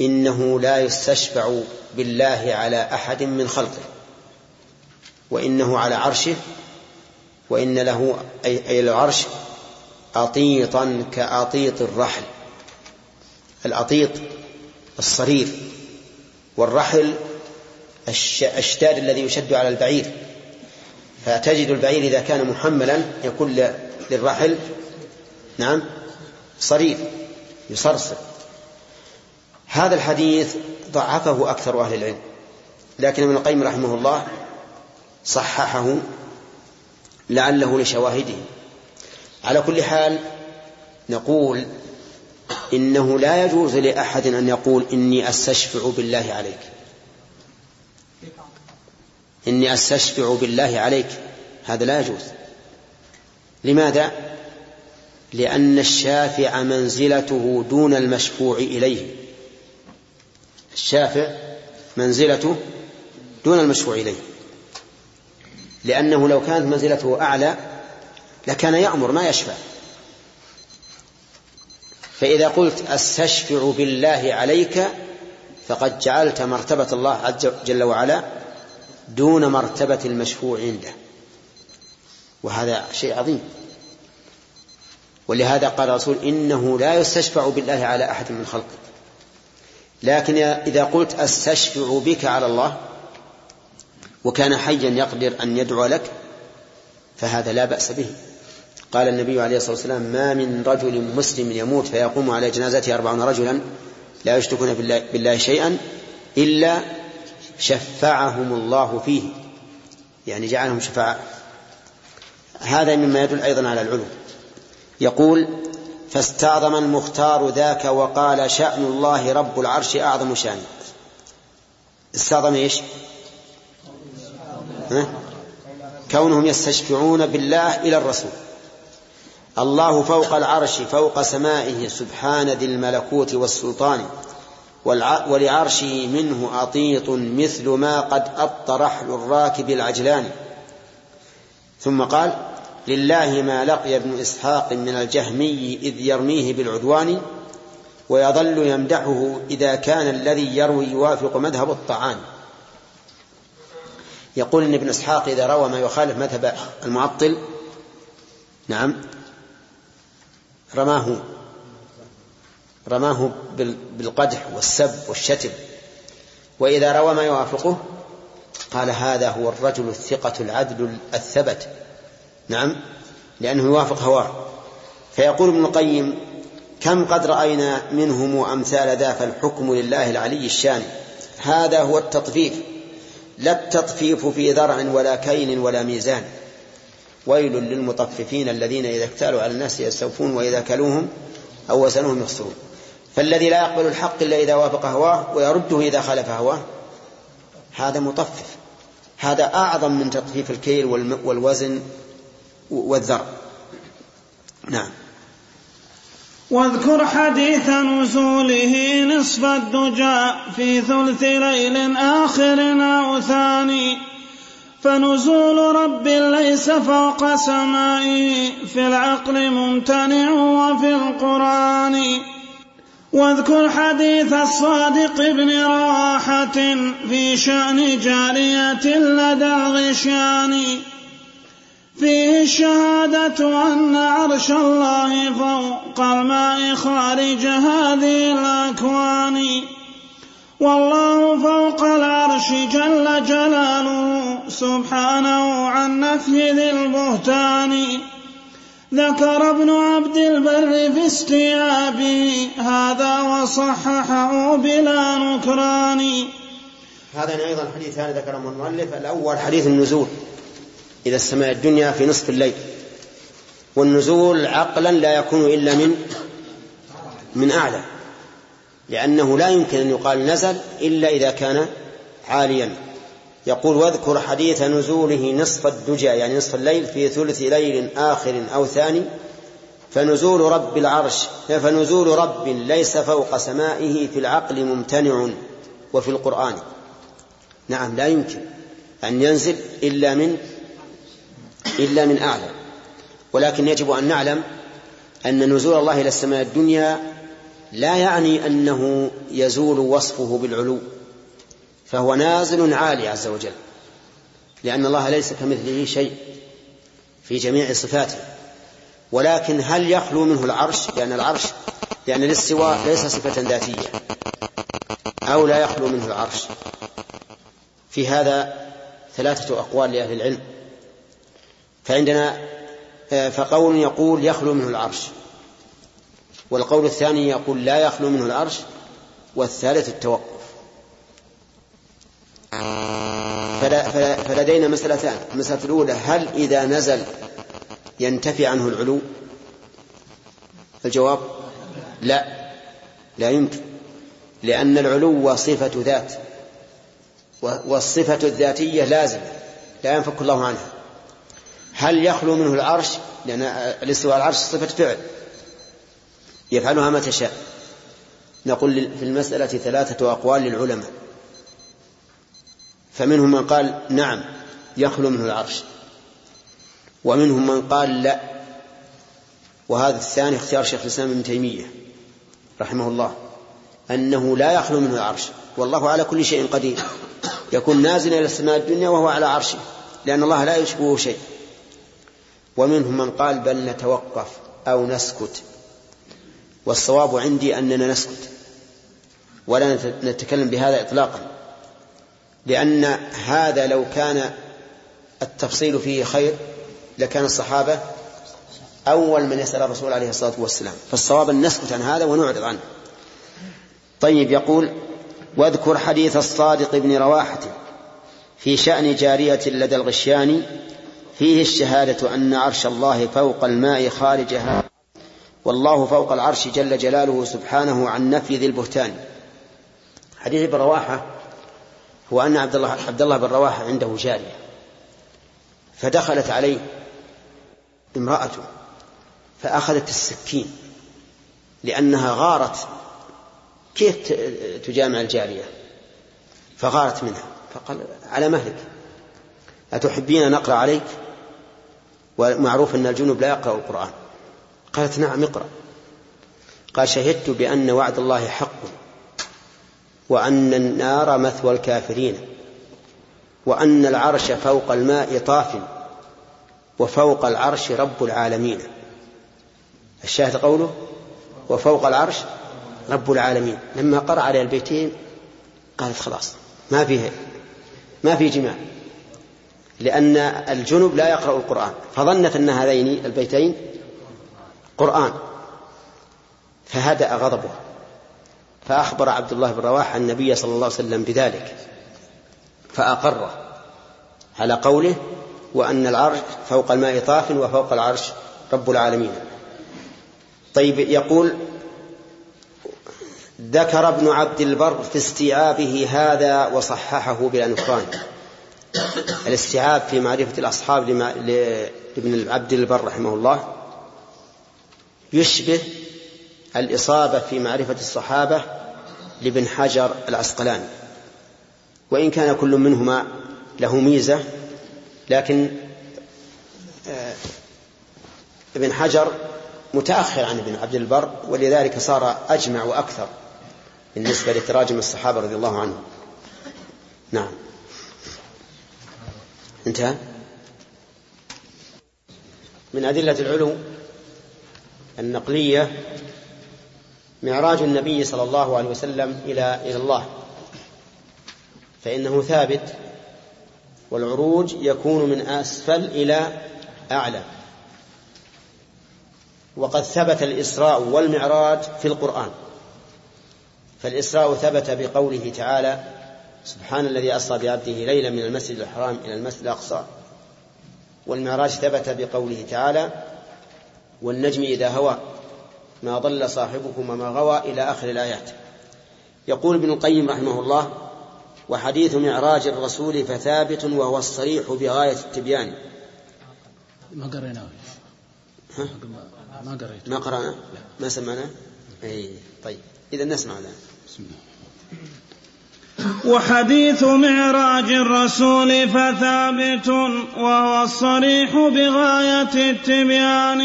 إنه لا يستشفع بالله على أحد من خلقه وإنه على عرشه وإن له أي, العرش أطيطا كأطيط الرحل. الأطيط الصرير والرحل الشداد الذي يشد على البعير. فتجد البعير إذا كان محملا يكون للرحل نعم صرير يصرصر. هذا الحديث ضعفه أكثر أهل العلم لكن ابن القيم رحمه الله صححه لعله لشواهده. على كل حال نقول إنه لا يجوز لأحد أن يقول إني أستشفع بالله عليك. إني أستشفع بالله عليك. هذا لا يجوز. لماذا؟ لأن الشافع منزلته دون المشفوع إليه. الشافع منزلته دون المشفوع إليه. لأنه لو كانت منزلته أعلى لكان يأمر ما يشفع. فإذا قلت أستشفع بالله عليك فقد جعلت مرتبة الله عز جل وعلا دون مرتبة المشفوع عنده. وهذا شيء عظيم. ولهذا قال الرسول إنه لا يستشفع بالله على أحد من خلقه. لكن إذا قلت أستشفع بك على الله وكان حيا يقدر أن يدعو لك فهذا لا بأس به. قال النبي عليه الصلاة والسلام ما من رجل مسلم يموت فيقوم على جنازته أربعون رجلا لا يشركون بالله, بالله شيئا إلا شفعهم الله فيه. يعني جعلهم شفعاء. هذا مما يدل أيضا على العلو. يقول فاستعظم المختار ذاك وقال شأن الله رب العرش أعظم شأن. استعظم إيش؟ كونهم يستشفعون بالله إلى الرسول. الله فوق العرش فوق سمائه سبحان ذي الملكوت والسلطان. ولعرشه منه أطيط مثل ما قد أط رحل الراكب العجلان. ثم قال لله ما لقي ابن إسحاق من الجهمي إذ يرميه بالعدوان ويظل يمدحه إذا كان الذي يروي يوافق مذهب الطعان. يقول ان ابن إسحاق إذا روى ما يخالف مذهب المعطل نعم. رماه رماه بالقدح والسب والشتم. وإذا روى ما يوافقه قال هذا هو الرجل الثقة العدل الثبت. نعم لأنه يوافق هواه. فيقول ابن القيم كم قد رأينا منهم أمثال ذا فالحكم لله العلي الشان؟ هذا هو التطفيف. لا التطفيف في ذرع ولا كيل ولا ميزان. ويل للمطففين الذين إذا اكتالوا على الناس يستوفون وإذا كلوهم أو وزنوهم يخسرون. فالذي لا يقبل الحق إلا إذا وافق هواه ويرده إذا خالف هواه هذا مطفف. هذا أعظم من تطفيف الكيل والوزن والذر. نعم. واذكر حديث نزوله نصف الدجى في ثلث ليل آخر أو ثاني. فنزول رب ليس فوق سمائه في العقل ممتنع وفي القرآن. واذكر حديث الصادق بن رواحة في شأن جارية لدى غشيان فيه الشهادة أن عرش الله فوق الماء خارج هذه الأكوان. والله فوق العرش جل جلاله سبحانه عن نفي ذي البهتان. ذكر ابن عبد البر في استيابه هذا وصححه بلا نكران. هذا أيضا حديثان ذكرهما المؤلف الأول حديث النزول إلى السماء الدنيا في نصف الليل. والنزول عقلا لا يكون إلا من من أعلى لأنه لا يمكن أن يقال نزل إلا إذا كان عاليا. يقول واذكر حديث نزوله نصف الدجى يعني نصف الليل في ثلث ليل آخر أو ثاني فنزول رب العرش فنزول رب ليس فوق سمائه في العقل ممتنع وفي القرآن. نعم لا يمكن أن ينزل إلا من إلا من أعلى ولكن يجب أن نعلم أن نزول الله إلى السماء الدنيا لا يعني أنه يزول وصفه بالعلو. فهو نازل عالي عز وجل لأن الله ليس كمثله شيء في جميع صفاته. ولكن هل يخلو منه العرش؟ لأن العرش لأن الاستواء ليس صفة ذاتية. أو لا يخلو منه العرش؟ في هذا ثلاثة أقوال لأهل العلم. فعندنا فقول يقول يخلو منه العرش. والقول الثاني يقول لا يخلو منه العرش. والثالث التوقف. فلدينا مسألتان. المسألة الأولى هل إذا نزل ينتفي عنه العلو؟ الجواب لا. لا يمكن. لأن العلو صفة ذات. والصفة الذاتية لازمة. لا ينفك الله عنها. هل يخلو منه العرش؟ لأن الاستواء العرش صفة فعل. يفعلها متى شاء نقول في المسألة ثلاثة أقوال للعلماء. فمنهم من قال نعم يخلو منه العرش. ومنهم من قال لا. وهذا الثاني اختيار شيخ الإسلام ابن تيمية رحمه الله أنه لا يخلو منه العرش. والله على كل شيء قدير. يكون نازلا إلى السماء الدنيا وهو على عرشه لأن الله لا يشبهه شيء. ومنهم من قال بل نتوقف أو نسكت. والصواب عندي أننا نسكت. ولا نتكلم بهذا إطلاقا. لأن هذا لو كان التفصيل فيه خير لكان الصحابة أول من يسأل الرسول عليه الصلاة والسلام. فالصواب أن نسكت عن هذا ونعرض عنه. طيب يقول واذكر حديث الصادق بن رواحة في شأن جارية لدى الغشيان فيه الشهادة أن عرش الله فوق الماء خارجها والله فوق العرش جل جلاله سبحانه عن نفي ذي البهتان. حديث ابن رواحة هو أن عبد الله عبد الله بن رواحة عنده جارية. فدخلت عليه امرأته فأخذت السكين لأنها غارت. كيف تجامع الجارية؟ فغارت منها فقال على مهلك. أتحبين نقرأ عليك؟ ومعروف أن الجنوب لا يقرأ القرآن. قالت نعم اقرأ. قال شهدت بأن وعد الله حق. وأن النار مثوى الكافرين وأن العرش فوق الماء طاف وفوق العرش رب العالمين. الشاهد قوله؟ وفوق العرش رب العالمين. لما قرأ على البيتين قالت خلاص ما فيه ما في جماع. لأن الجنب لا يقرأ القرآن. فظنت أن هذين البيتين قرآن فهدأ غضبه. فأخبر عبد الله بن رواحة النبي صلى الله عليه وسلم بذلك فأقره على قوله وأن العرش فوق الماء طاف وفوق العرش رب العالمين طيب يقول ذكر ابن عبد البر في استيعابه هذا وصححه بلا نكران الاستيعاب في معرفة الأصحاب لابن عبد البر رحمه الله يشبه الإصابة في معرفة الصحابة لابن حجر العسقلاني. وإن كان كل منهما له ميزة لكن آه، ابن حجر متأخر عن ابن عبد البر ولذلك صار أجمع وأكثر بالنسبة لتراجم الصحابة رضي الله عنهم. نعم. انتهى. من أدلة العلو النقلية معراج النبي صلى الله عليه وسلم إلى إلى الله. فإنه ثابت والعروج يكون من أسفل إلى أعلى. وقد ثبت الإسراء والمعراج في القرآن. فالإسراء ثبت بقوله تعالى سبحان الذي أسرى بعبده ليلا من المسجد الحرام إلى المسجد الأقصى. والمعراج ثبت بقوله تعالى والنجم إذا هوى. ما ضل صاحبكم وما غوى إلى آخر الآيات. يقول ابن القيم رحمه الله وحديث معراج الرسول فثابت وهو الصريح بغاية التبيان. ما قريناه؟ ما قريت. ما قرأنا؟ ما سمعنا؟ أي طيب. إذا نسمع الآن. بسم الله. وحديث معراج الرسول فثابت وهو الصريح بغاية التبيان.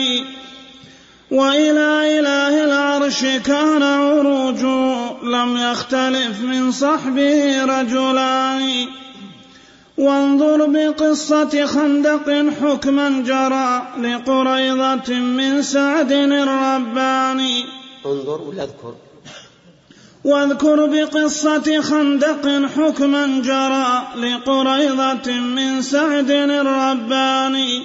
وإلى إله العرش كان عروجه لم يختلف من صحبه رجلان. وانظر بقصة خندق حكما جرى لقريضة من سعد الرباني انظر ولا اذكر واذكر بقصة خندق حكما جرى لقريضة من سعد الرباني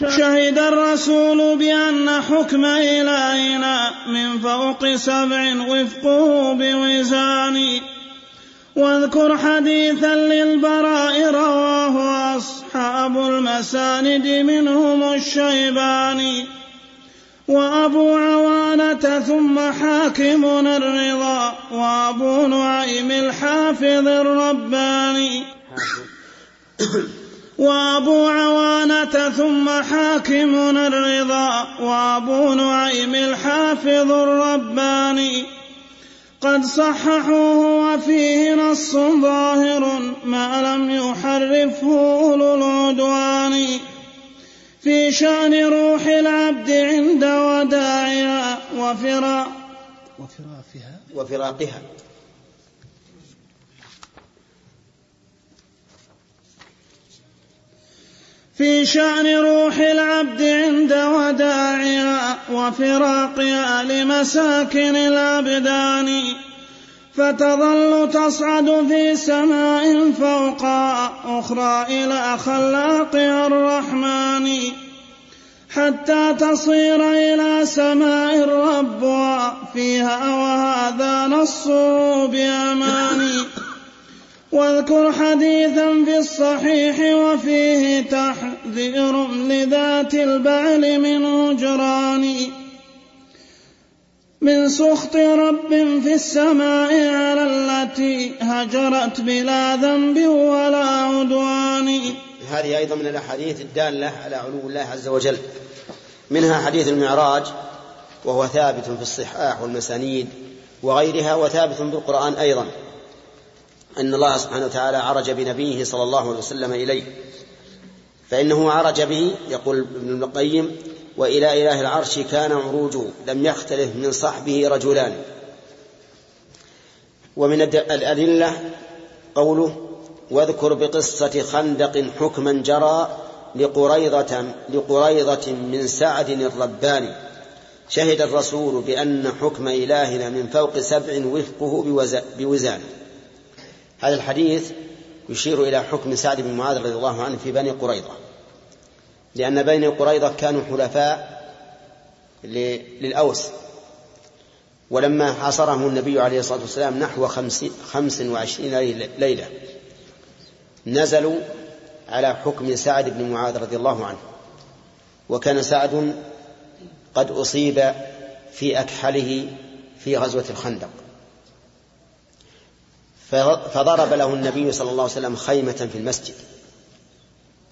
شهد الرسول بأن حكم إلهنا من فوق سبع وفقه بوزان. واذكر حديثا للبراء رواه أصحاب المساند منهم الشيباني وأبو عوانة ثم حاكم الرضا وأبو نعيم الحافظ الرباني. [COUGHS] [COUGHS] وأبو عوانة ثم حاكم الرضا وأبو نعيم الحافظ الرباني. قد صححوه وفيه نص ظاهر ما لم يحرفه أولو العدوان. في شأن روح العبد عند وداعها وفراق وفرافها وفراقها. في شأن روح العبد عند وداعها وفراقها لمساكن الأبدان. فتظل تصعد في سماء فوقها أخرى إلى خلاقها الرحمن. حتى تصير إلى سماء ربها فيها وهذا نص بأمان واذكر حديثا في الصحيح وفيه تحذير لذات البعل من هجران. من سخط رب في السماء على التي هجرت بلا ذنب ولا عدوان. هذه أيضا من الأحاديث الدالة على علو الله عز وجل. منها حديث المعراج وهو ثابت في الصحاح والمسانيد وغيرها وثابت في القرآن أيضا. أن الله سبحانه وتعالى عرج بنبيه صلى الله عليه وسلم إليه. فإنه عرج به يقول ابن القيم وإلى إله العرش كان عروجه لم يختلف من صحبه رجلان. ومن الأدلة قوله واذكر بقصة خندق حكما جرى لقريضة لقريضة من سعد الرباني. شهد الرسول بأن حكم إلهنا من فوق سبع وفقه بوزان. هذا الحديث يشير إلى حكم سعد بن معاذ رضي الله عنه في بني قريظة. لأن بني قريظة كانوا حلفاء للأوس. ولما حاصرهم النبي عليه الصلاة والسلام نحو خمس, خمس وعشرين ليلة نزلوا على حكم سعد بن معاذ رضي الله عنه. وكان سعد قد أصيب في أكحله في غزوة الخندق. فضرب له النبي صلى الله عليه وسلم خيمة في المسجد.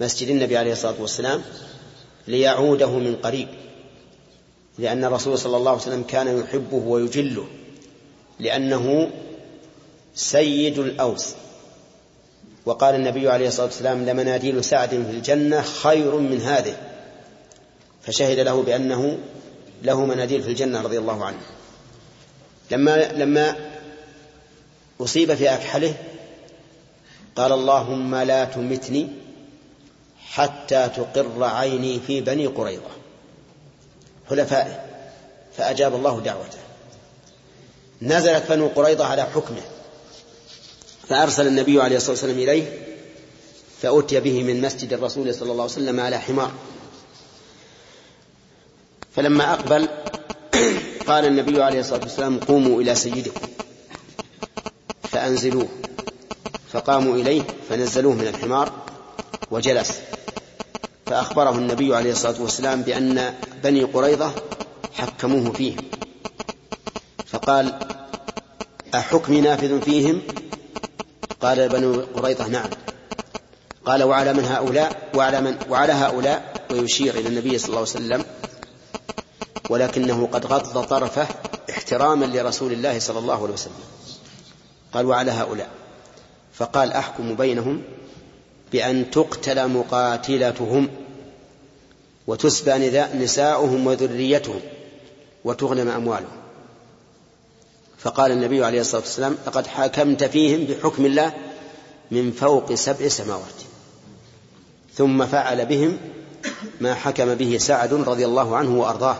مسجد النبي عليه الصلاة والسلام ليعوده من قريب لأن الرسول صلى الله عليه وسلم كان يحبه ويجله لأنه سيد الأوس. وقال النبي عليه الصلاة والسلام لمناديل سعد في الجنة خير من هذه. فشهد له بأنه له مناديل في الجنة رضي الله عنه. لما لما أصيب في أكحله؟ قال اللهم لا تمتني حتى تقر عيني في بني قريظة. حلفائه فأجاب الله دعوته. نزلت بنو قريظة على حكمه فأرسل النبي عليه الصلاة والسلام إليه فأتي به من مسجد الرسول صلى الله عليه وسلم على حمار. فلما أقبل [COUGHS] قال النبي عليه الصلاة والسلام قوموا إلى سيدكم. فأنزلوه. فقاموا إليه فنزلوه من الحمار وجلس. فأخبره النبي عليه الصلاة والسلام بأن بني قريظة حكموه فيه. فقال أحكمي نافذ فيهم؟ قال بنو قريظة نعم. قال وعلى من هؤلاء؟ وعلى من؟ وعلى هؤلاء؟ ويشير إلى النبي صلى الله عليه وسلم. ولكنه قد غض طرفه احتراما لرسول الله صلى الله عليه وسلم. قال وعلى هؤلاء. فقال أحكم بينهم بأن تقتل مقاتلتهم وتسبى نساؤهم وذريتهم وتغنم أموالهم. فقال النبي عليه الصلاة والسلام لقد حاكمت فيهم بحكم الله من فوق سبع سماوات. ثم فعل بهم ما حكم به سعد رضي الله عنه وأرضاه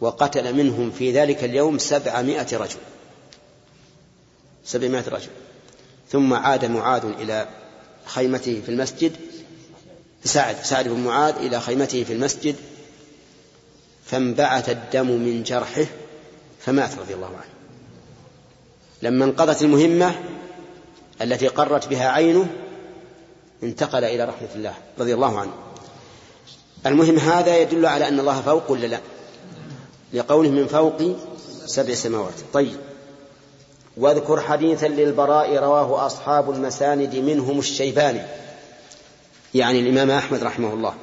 وقتل منهم في ذلك اليوم سبعمائة رجل. سبعمائة رجل. ثم عاد معاذ إلى خيمته في المسجد. سعد سعد بن معاذ إلى خيمته في المسجد. فانبعث الدم من جرحه فمات رضي الله عنه. لما انقضت المهمة التي قرت بها عينه انتقل إلى رحمة الله رضي الله عنه. المهم هذا يدل على أن الله فوق ولا لا؟ لقوله من فوق سبع سماوات. طيب. واذكر حديثا للبراء رواه أصحاب المساند منهم الشيباني يعني الإمام أحمد رحمه الله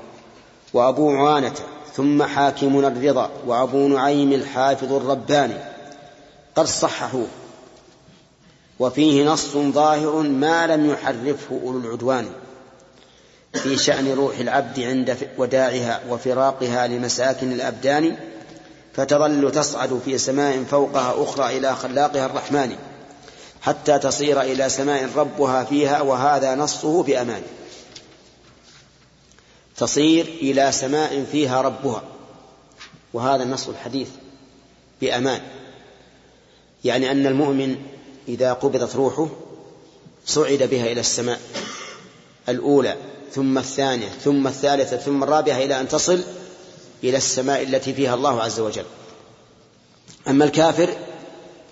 وأبو عوانة ثم حاكم الرضا وأبو نعيم الحافظ الرباني قد صححوه وفيه نص ظاهر ما لم يحرفه أولو العدوان في شأن روح العبد عند وداعها وفراقها لمساكن الأبدان فتظل تصعد في سماء فوقها أخرى إلى خلاقها الرحمن حتى تصير إلى سماء ربها فيها وهذا نصه بأمان تصير إلى سماء فيها ربها وهذا النص الحديث بأمان يعني أن المؤمن إذا قبضت روحه صعد بها إلى السماء الأولى ثم الثانية ثم الثالثة ثم الرابعة إلى أن تصل إلى السماء التي فيها الله عز وجل. أما الكافر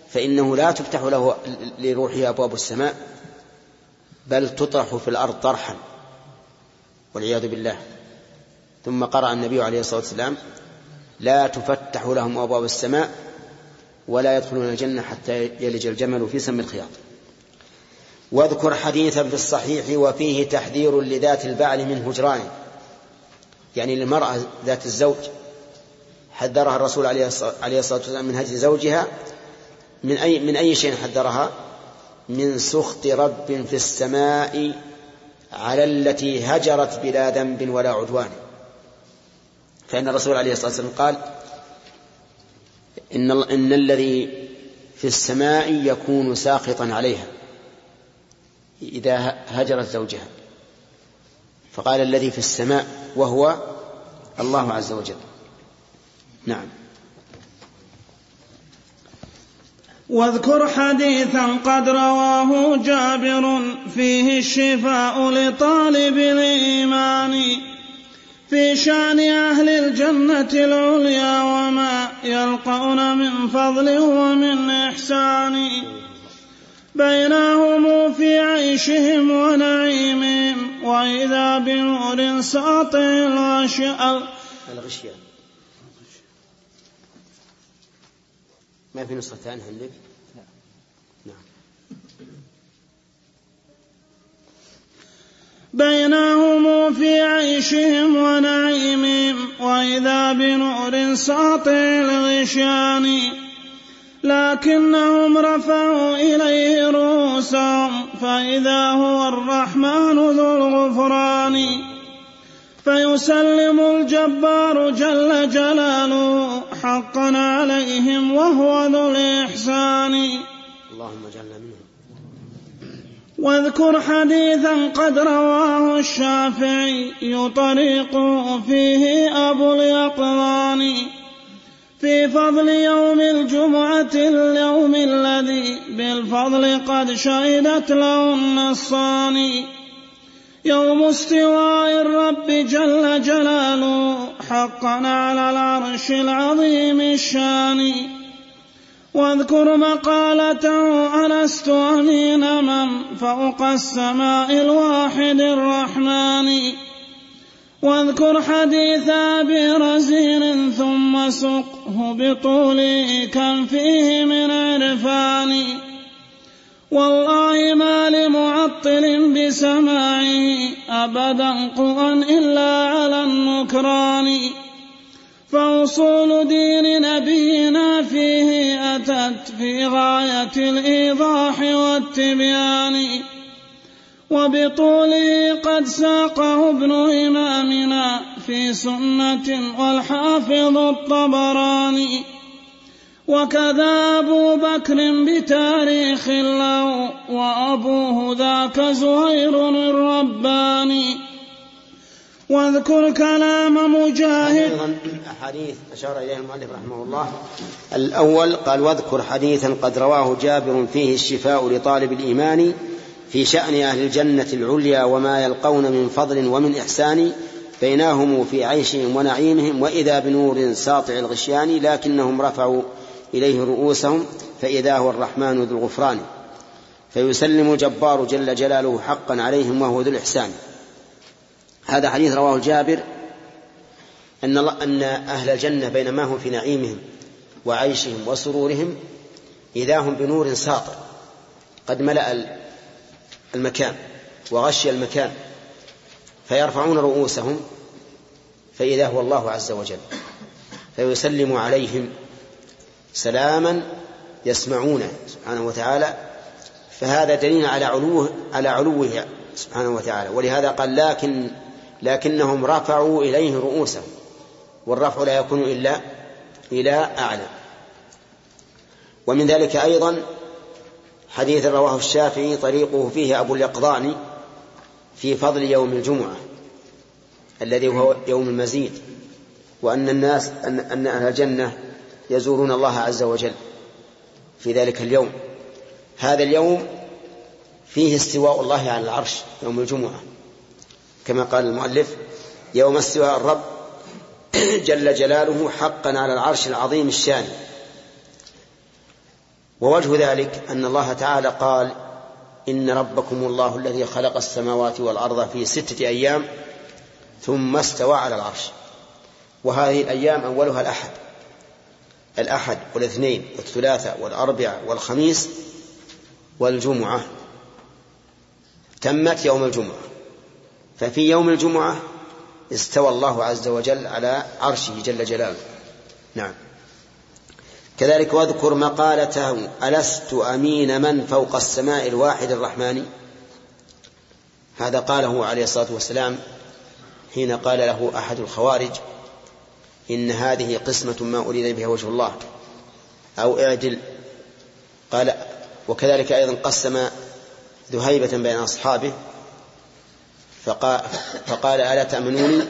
فإنه لا تفتح له لروحه أبواب السماء بل تطرح في الأرض طرحا والعياذ بالله. ثم قرأ النبي عليه الصلاة والسلام لا تفتح لهم أبواب السماء ولا يدخلون الجنة حتى يلج الجمل في سم الخياط. واذكر حديثا في الصحيح وفيه تحذير لذات البعل من هجرانه يعني للمرأة ذات الزوج حذرها الرسول عليه الصلاة والسلام من هجر زوجها من أي من أي شيء حذرها؟ من سخط رب في السماء على التي هجرت بلا ذنب ولا عدوان فإن الرسول عليه الصلاة والسلام قال إن, إن الذي في السماء يكون ساخطا عليها إذا هجرت زوجها فقال الذي في السماء وهو الله عز وجل. نعم. واذكر حديثا قد رواه جابر فيه الشفاء لطالب الإيمان في شأن أهل الجنة العليا وما يلقون من فضل ومن إحسان. بينهم في عيشهم ونعيمهم. وإذا بنور ساطع الغشيان ما في نسخة ثانية عندك؟ نعم. بينهم في عيشهم ونعيمهم. وإذا بنور ساطع الغشيان. لكنهم رفعوا إليه رؤوسهم فإذا هو الرحمن ذو الغفران. فيسلم الجبار جل جلاله حقا عليهم وهو ذو الإحسان. اللهم اجعلنا منهم. واذكر حديثا قد رواه الشافعي طريق فيه أبو اليقظان. في فضل يوم الجمعة اليوم الذي بالفضل قد شهدت له النصان يوم استواء الرب جل جلاله حقا على العرش العظيم الشان. واذكر مقالته ألست أمين من فوق السماء الواحد الرحمن. واذكر حديث أبي رزين ثم سقه بطوله كم فيه من عرفان. والله ما لمعطل بسماعه أبدا قوى إلا على النكران. فأصول دين نبينا فيه أتت في غاية الإيضاح والتبيان. وبطوله قد ساقه ابن إمامنا في سنة والحافظ الطبراني. وكذا أبو بكر بتاريخ له وأبوه ذاك زهير الرباني. واذكر كلام مجاهد. أيضا أحاديث أشار إليها المؤلف رحمه الله. الأول قال واذكر حديثا قد رواه جابر فيه الشفاء لطالب الإيمان في شأن أهل الجنة العليا وما يلقون من فضل ومن إحسان بينهم في عيشهم ونعيمهم وإذا بنور ساطع الغشيان لكنهم رفعوا إليه رؤوسهم فإذا هو الرحمن ذو الغفران. فيسلم الجبار جل جلاله حقا عليهم وهو ذو الإحسان. هذا حديث رواه جابر أن أن أهل الجنة بينما هم في نعيمهم وعيشهم وسرورهم إذا هم بنور ساطع قد ملأ المكان وغشي المكان فيرفعون رؤوسهم فإذا هو الله عز وجل فيسلم عليهم سلاما يسمعونه سبحانه وتعالى فهذا دليل على علوه على علوه سبحانه وتعالى. ولهذا قال لكن لكنهم رفعوا إليه رؤوسهم والرفع لا يكون إلا إلى أعلى. ومن ذلك أيضا حديث رواه الشافعي طريقه فيه أبو اليقظان في فضل يوم الجمعة الذي هو يوم المزيد وأن الناس أن, أن أهل الجنة يزورون الله عز وجل في ذلك اليوم. هذا اليوم فيه استواء الله على العرش يوم الجمعة. كما قال المؤلف يوم استواء الرب [CLEARS THROAT] جل جلاله حقا على العرش العظيم الشان. ووجه ذلك أن الله تعالى قال إن ربكم الله الذي خلق السماوات والأرض في ستة أيام ثم استوى على العرش. وهذه الأيام أولها الأحد. الأحد والاثنين والثلاثاء والأربعاء والخميس والجمعة. تمت يوم الجمعة. ففي يوم الجمعة استوى الله عز وجل على عرشه جل جلاله. نعم. كذلك واذكر مقالته ألست أمين من فوق السماء الواحد الرحمن؟ هذا قاله عليه الصلاة والسلام حين قال له أحد الخوارج إن هذه قسمة ما أريد بها وجه الله أو اعدل. قال وكذلك أيضا قسم ذهيبة بين أصحابه فقال, فقال ألا تأمنوني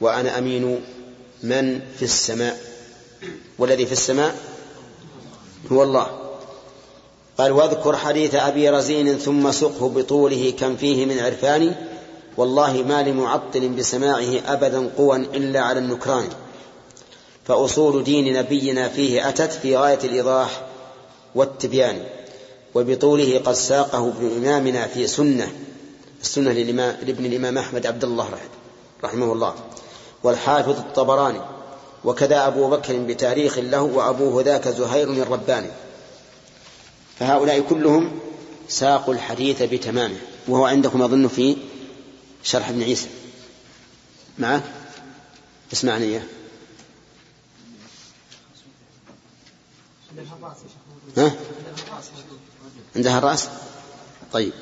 وأنا أمين من في السماء؟ والذي في السماء هو الله. قال واذكر حديث أبي رزين ثم سقه بطوله كم فيه من عرفان والله ما لمعطل بسماعه أبدا قوى إلا على النكران. فأصول دين نبينا فيه أتت في غاية الإيضاح والتبيان. وبطوله قد ساقه ابن إمامنا في سنة السنة لابن الإمام أحمد عبد الله رحمه الله. والحافظ الطبراني وكذا أبو بكر بتاريخ له وأبوه ذاك زهير الرباني. فهؤلاء كلهم ساقوا الحديث بتمامه وهو عندكم أظن في شرح ابن عيسى. معه اسمعني إياه ها؟ عندها الرأس؟ طيب.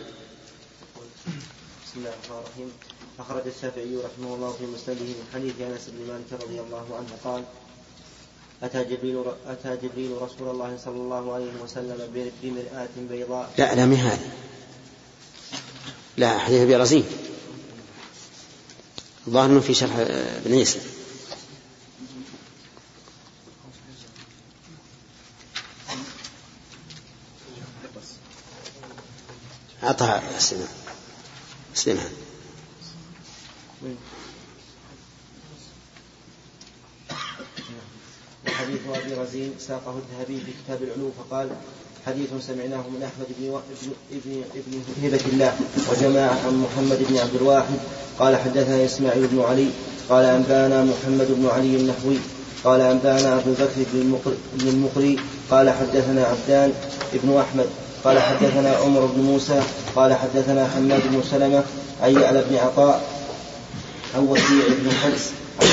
بسم الله الرحمن الرحيم. أخرج الشافعي رحمه الله في مسنده من حديث أنس بن مالك رضي الله عنه قال أتى جبريل أتى جبريل رسول الله صلى الله عليه وسلم بمرآة بيضاء. لا لا هذه. لا حديث أبي رزين. الظاهر أنه في شرح ابن عيسى أعطها سليمان سليمان وحديث أبي رزين ساقه الذهبي في كتاب العلو فقال حديث سمعناه من أحمد بن و... ابن ابن هبة الله وجماعة عن محمد بن عبد الواحد. قال حدثنا إسماعيل بن علي. قال أنبأنا محمد بن علي النحوي. قال أنبأنا أبو بكر بن المقري. قال حدثنا عبدان بن أحمد. قال حدثنا عمر بن موسى. قال حدثنا حماد بن سلمة. عن يعلى بن عطاء. عن وكيع بن حدس عن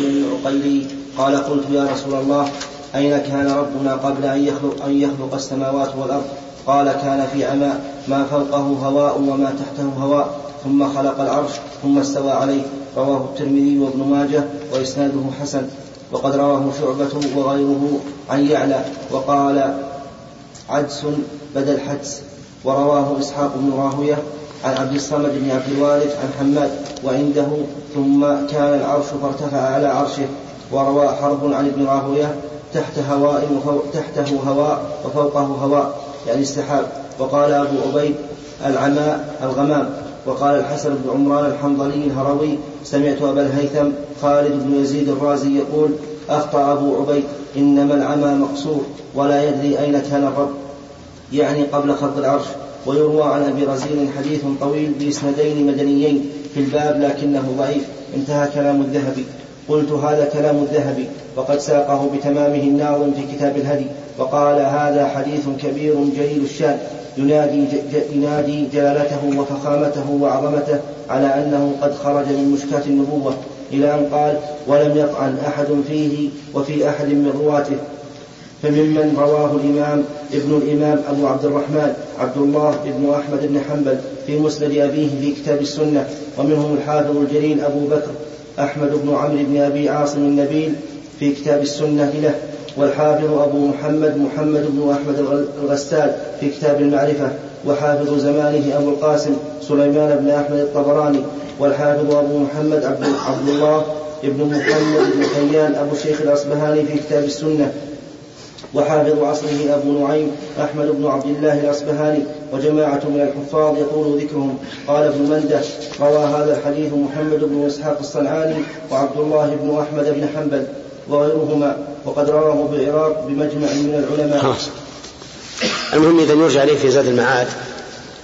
بن عقيلي قال قلت يا رسول الله أين كان ربنا قبل أن يخلق أن يخلق السماوات والأرض؟ قال كان في عماء ما فوقه هواء وما تحته هواء ثم خلق العرش ثم استوى عليه. رواه الترمذي وابن ماجه وإسناده حسن. وقد رواه شعبة وغيره عن يعلى وقال عدس بدل حدس ورواه إسحاق بن راهوية عن عبد الصمد بن عبد الوارث عن حماد وعنده ثم كان العرش فارتفع على عرشه وروى حرب عن ابن راهوية تحت هواء وفوق تحته هواء وفوقه هواء يعني السحاب. وقال أبو عبيد العماء الغمام. وقال الحسن بن عمران الحنظلي الهروي سمعت أبا الهيثم خالد بن يزيد الرازي يقول أخطأ أبو عبيد إنما العمى مقصور ولا يدري أين كان الرب. يعني قبل خلق العرش. ويروى عن أبي رزين حديث طويل بإسنادين مدنيين في الباب لكنه ضعيف. انتهى كلام الذهبي. قلت هذا كلام الذهبي وقد ساقه بتمامه الناظم في كتاب الهدي وقال هذا حديث كبير جليل الشان. ينادي, ينادي جلالته وفخامته وعظمته على أنه قد خرج من مشكاة النبوة إلى أن قال ولم يطعن أحد فيه وفي أحد من رواته. فممن رواه الإمام ابن الإمام أبو عبد الرحمن عبد الله بن أحمد بن حنبل في مسند أبيه في كتاب السنة ومنهم الحافظ الجليل أبو بكر أحمد بن عمرو بن أبي عاصم النبيل في كتاب السنة له والحافظ أبو محمد محمد بن أحمد الغسال في كتاب المعرفة وحافظ زمانه أبو القاسم سليمان بن أحمد الطبراني والحافظ أبو محمد عبد, عبد الله بن محمد بن حيان أبو الشيخ الأصبهاني في كتاب السنة. وحافظ عصره أبو نعيم أحمد بن عبد الله الأصبهاني وجماعة من الحفاظ يطول ذكرهم. قال ابن مندة روى هذا الحديث محمد بن إسحاق الصنعاني وعبد الله بن أحمد بن حنبل وغيرهما وقد رواه بالعراق بمجمع من العلماء. المهم إذا يرجع عليه في زاد المعاد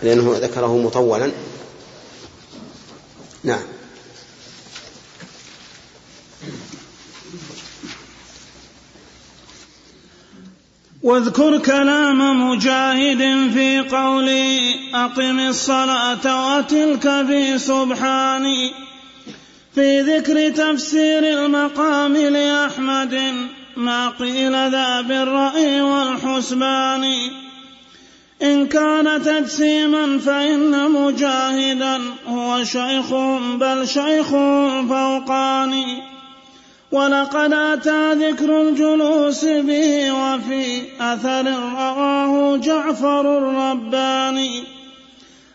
لأنه ذكره مطولا. نعم. واذكر كلام مجاهد في قولي أقم الصلاة وتلك في سبحاني في ذكر تفسير المقام لأحمد ما قيل ذا بالرأي والحسبان. إن كان تجسيما فإن مجاهدا هو شيخ بل شيخ فوقاني ولقد أتى ذكر الجلوس به وفي أثر رواه جعفر الرباني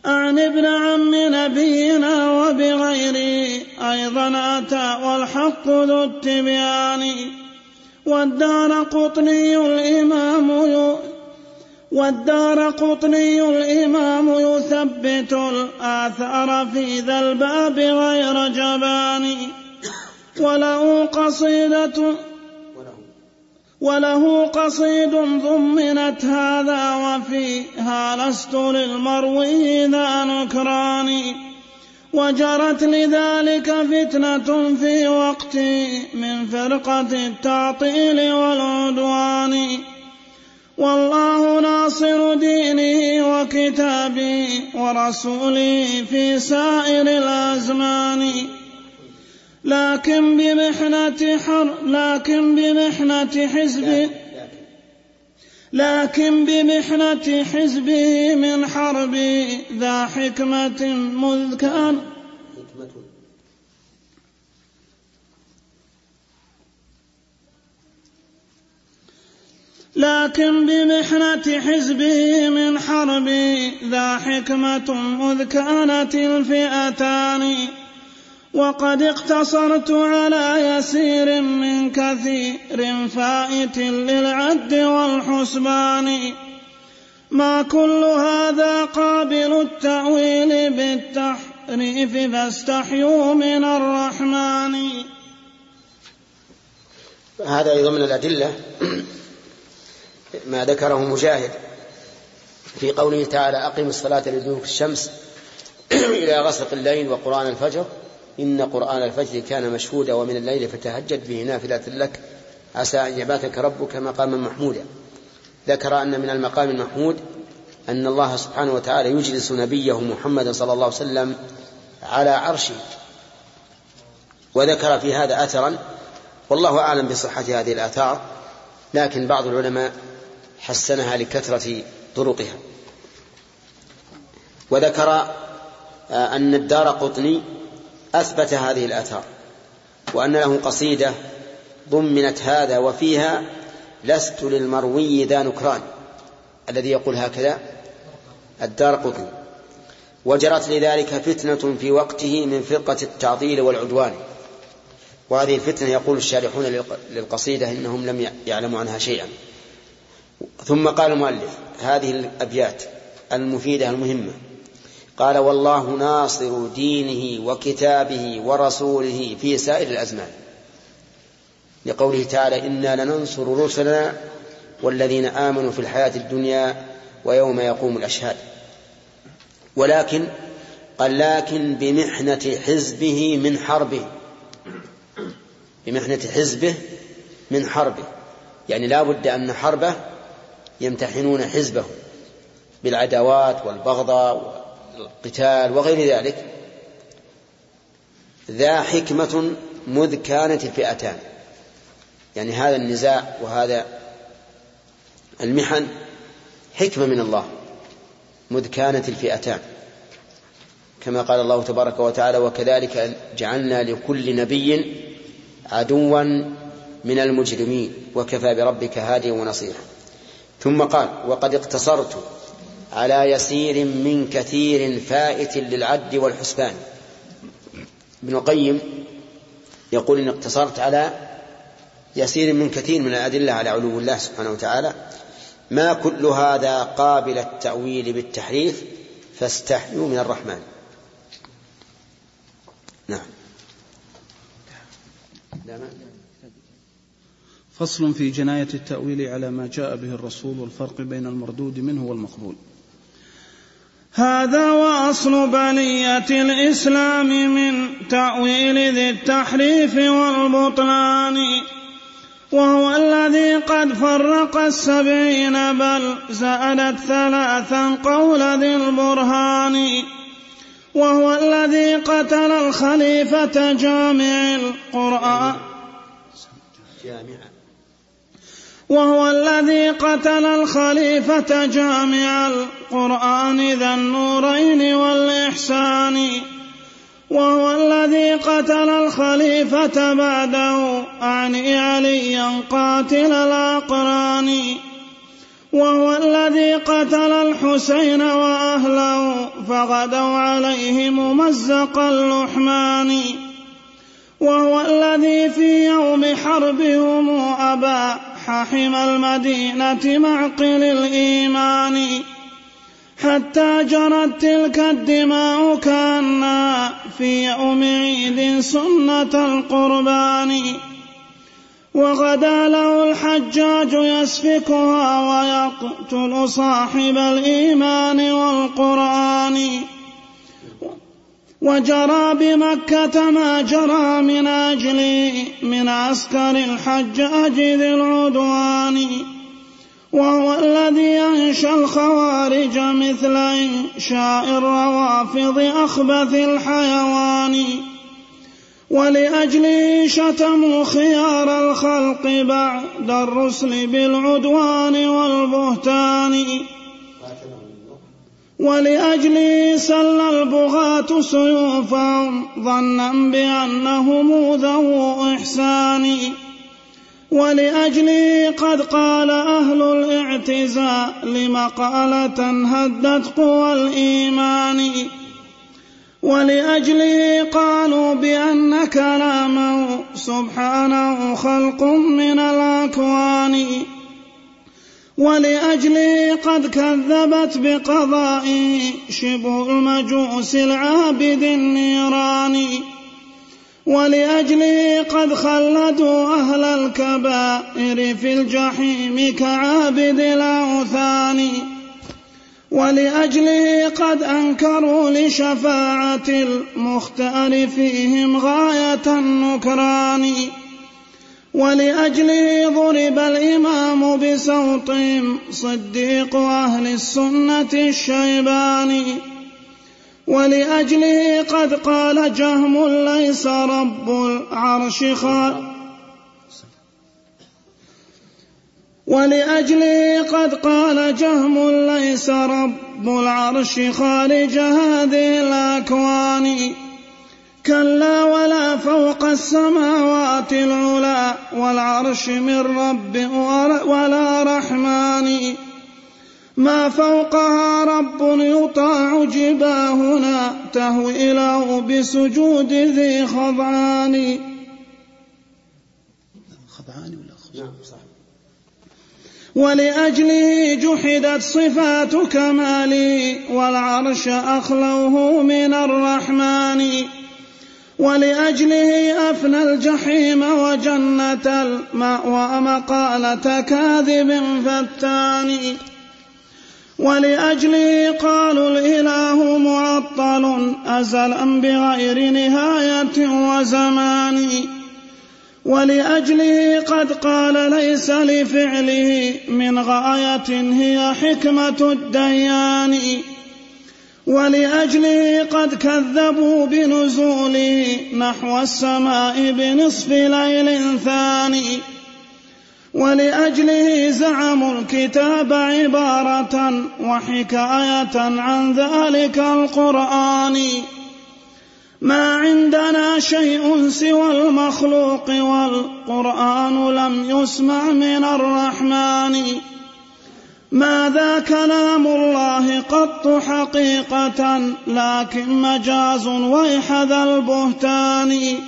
عن ابن عم نبينا وبغيره أيضا أتى والحق ذو التبيان والدار قطني الإمام والدار قطني الإمام يثبت الآثار في ذا الباب غير جبان وله قصيدة وله قصيد ضمنت هذا وفيها لست للمروي ذا نكران. وجرت لذلك فتنة في وقتي من فرقة التعطيل والعدوان. والله ناصر دينه وكتابي ورسولي في سائر الأزمان. لكن بمحنة حر لكن بمحنة حزب. لكن بمحنة حزبه من حرب ذا حكمة مذ كان لكن بمحنة حزبه من حرب ذا حكمة مذ كانت الفئتان. وقد اقتصرت على يسير من كثير فائت للعد والحسبان. ما كل هذا قابل التأويل بالتحريف فاستحيوا من الرحمن. هذا أيضا من الأدلة ما ذكره مجاهد في قوله تعالى أقم الصلاة لدلوك الشمس إلى غسق الليل وقرآن الفجر. إن قرآن الفجر كان مشهودا ومن الليل فتهجد به نافلة لك. عسى أن يباتك ربك مقاما محمودا. ذكر أن من المقام المحمود أن الله سبحانه وتعالى يجلس نبيه محمدا صلى الله عليه وسلم على عرشه. وذكر في هذا أثرا والله أعلم بصحة هذه الآثار لكن بعض العلماء حسنها لكثرة طرقها. وذكر أن الدار قطني أثبت هذه الآثار وأن له قصيدة ضمنت هذا وفيها لست للمروي ذا نكران الذي يقول هكذا الدار قطني. وجرت لذلك فتنة في وقته من فرقة التعطيل والعدوان. وهذه الفتنة يقول الشارحون للقصيدة إنهم لم يعلموا عنها شيئا. ثم قال المؤلف هذه الأبيات المفيدة المهمة قال والله ناصر دينه وكتابه ورسوله في سائر الأزمان. لقوله تعالى إنا لننصر رسلنا والذين آمنوا في الحياة الدنيا ويوم يقوم الأشهاد. ولكن قال لكن بمحنة حزبه من حربه. بمحنة حزبه من حربه. يعني لا بد أن حربه يمتحنون حزبه بالعداوات والبغضاء والقتال وغير ذلك ذا حكمة مذ كانت الفئتان. يعني هذا النزاع وهذا المحن حكمة من الله مذ كانت الفئتان. كما قال الله تبارك وتعالى وكذلك جعلنا لكل نبي عدوا من المجرمين وكفى بربك هاديا ونصيرا. ثم قال وقد اقتصرت على يسير من كثير فائت للعد والحسبان. ابن القيم يقول إن اقتصرت على يسير من كثير من الأدلة على علو الله سبحانه وتعالى. ما كل هذا قابل التأويل بالتحريف فاستحيوا من الرحمن. نعم. فصل في جناية التأويل على ما جاء به الرسول والفرق بين المردود منه والمقبول. هذا وأصل بليه الإسلام من تأويل ذي التحريف والبطلان وهو الذي قد فرق السبعين بل زادت ثلاثا قول ذي البرهان وهو الذي قتل الخليفة جامع القرآن. وهو الذي قتل الخليفة جامع القرآن ذا النورين والإحسان. وهو الذي قتل الخليفة بعده أعني عليا قاتل الأقران. وهو الذي قتل الحسين وأهله فغدوا عليه ممزق اللحمان. وهو الذي في يوم حربهم أبى ححم المدينة معقل الإيمان. حتى جرت تلك الدماء كأنها في يوم عيد سنة القربان. وغدا له الحجاج يسفكها ويقتل صاحب الإيمان والقرآن. وجرى بمكة ما جرى من أجل من عسكر الحجاج ذي العدوان وهو الذي أنشى الخوارج مثل إنشاء الروافض أخبث الحيوان. ولأجله شتموا خيار الخلق بعد الرسل بالعدوان والبهتان. ولأجله سل البغاة سيوفهم ظنا بأنهم ذو إحسان. ولأجله قد قال أهل الاعتزال مقالة هدت قوى الإيمان. ولأجله قالوا بأن كلامه سبحانه خلق من الأكوان. ولأجله قد كذبت بقضائه شبه المجوس العابد النيران. ولأجله قد خلدوا أهل الكبائر في الجحيم كعابد الأوثان. ولأجله قد أنكروا لشفاعة المختار فيهم غاية النكران. ولأجله ضرب الإمام بسوط صديق أهل السنة الشيباني. ولأجله قد قال جهم ليس رب العرش خالق ولأجله قد قال جهم ليس رب العرش خارج هذه الأكوان. كلا ولا فوق السماوات العلا والعرش من رب ولا رحمن. ما فوقها رب يطاع جباهنا تهوي له بسجود ذي خضعان. خضعان ولا خضعان نعم صح. ولأجله جحدت صفات كمالي والعرش أخلوه من الرحمن. ولأجله أفنى الجحيم وجنة المأوى مقالة كاذب فتان ولأجله قالوا الإله معطل أزلا بغير نهاية وزمان. ولأجله قد قال ليس لفعله من غاية هي حكمة الديان. ولأجله قد كذبوا بنزوله نحو السماء بنصف ليل ثاني. ولأجله زعموا الكتاب عبارة وحكاية عن ذلك القرآن. ما عندنا شيء سوى المخلوق والقرآن لم يسمع من الرحمن. ماذا كلام الله قط حقيقة لكن مجاز ويح ذا البهتان؟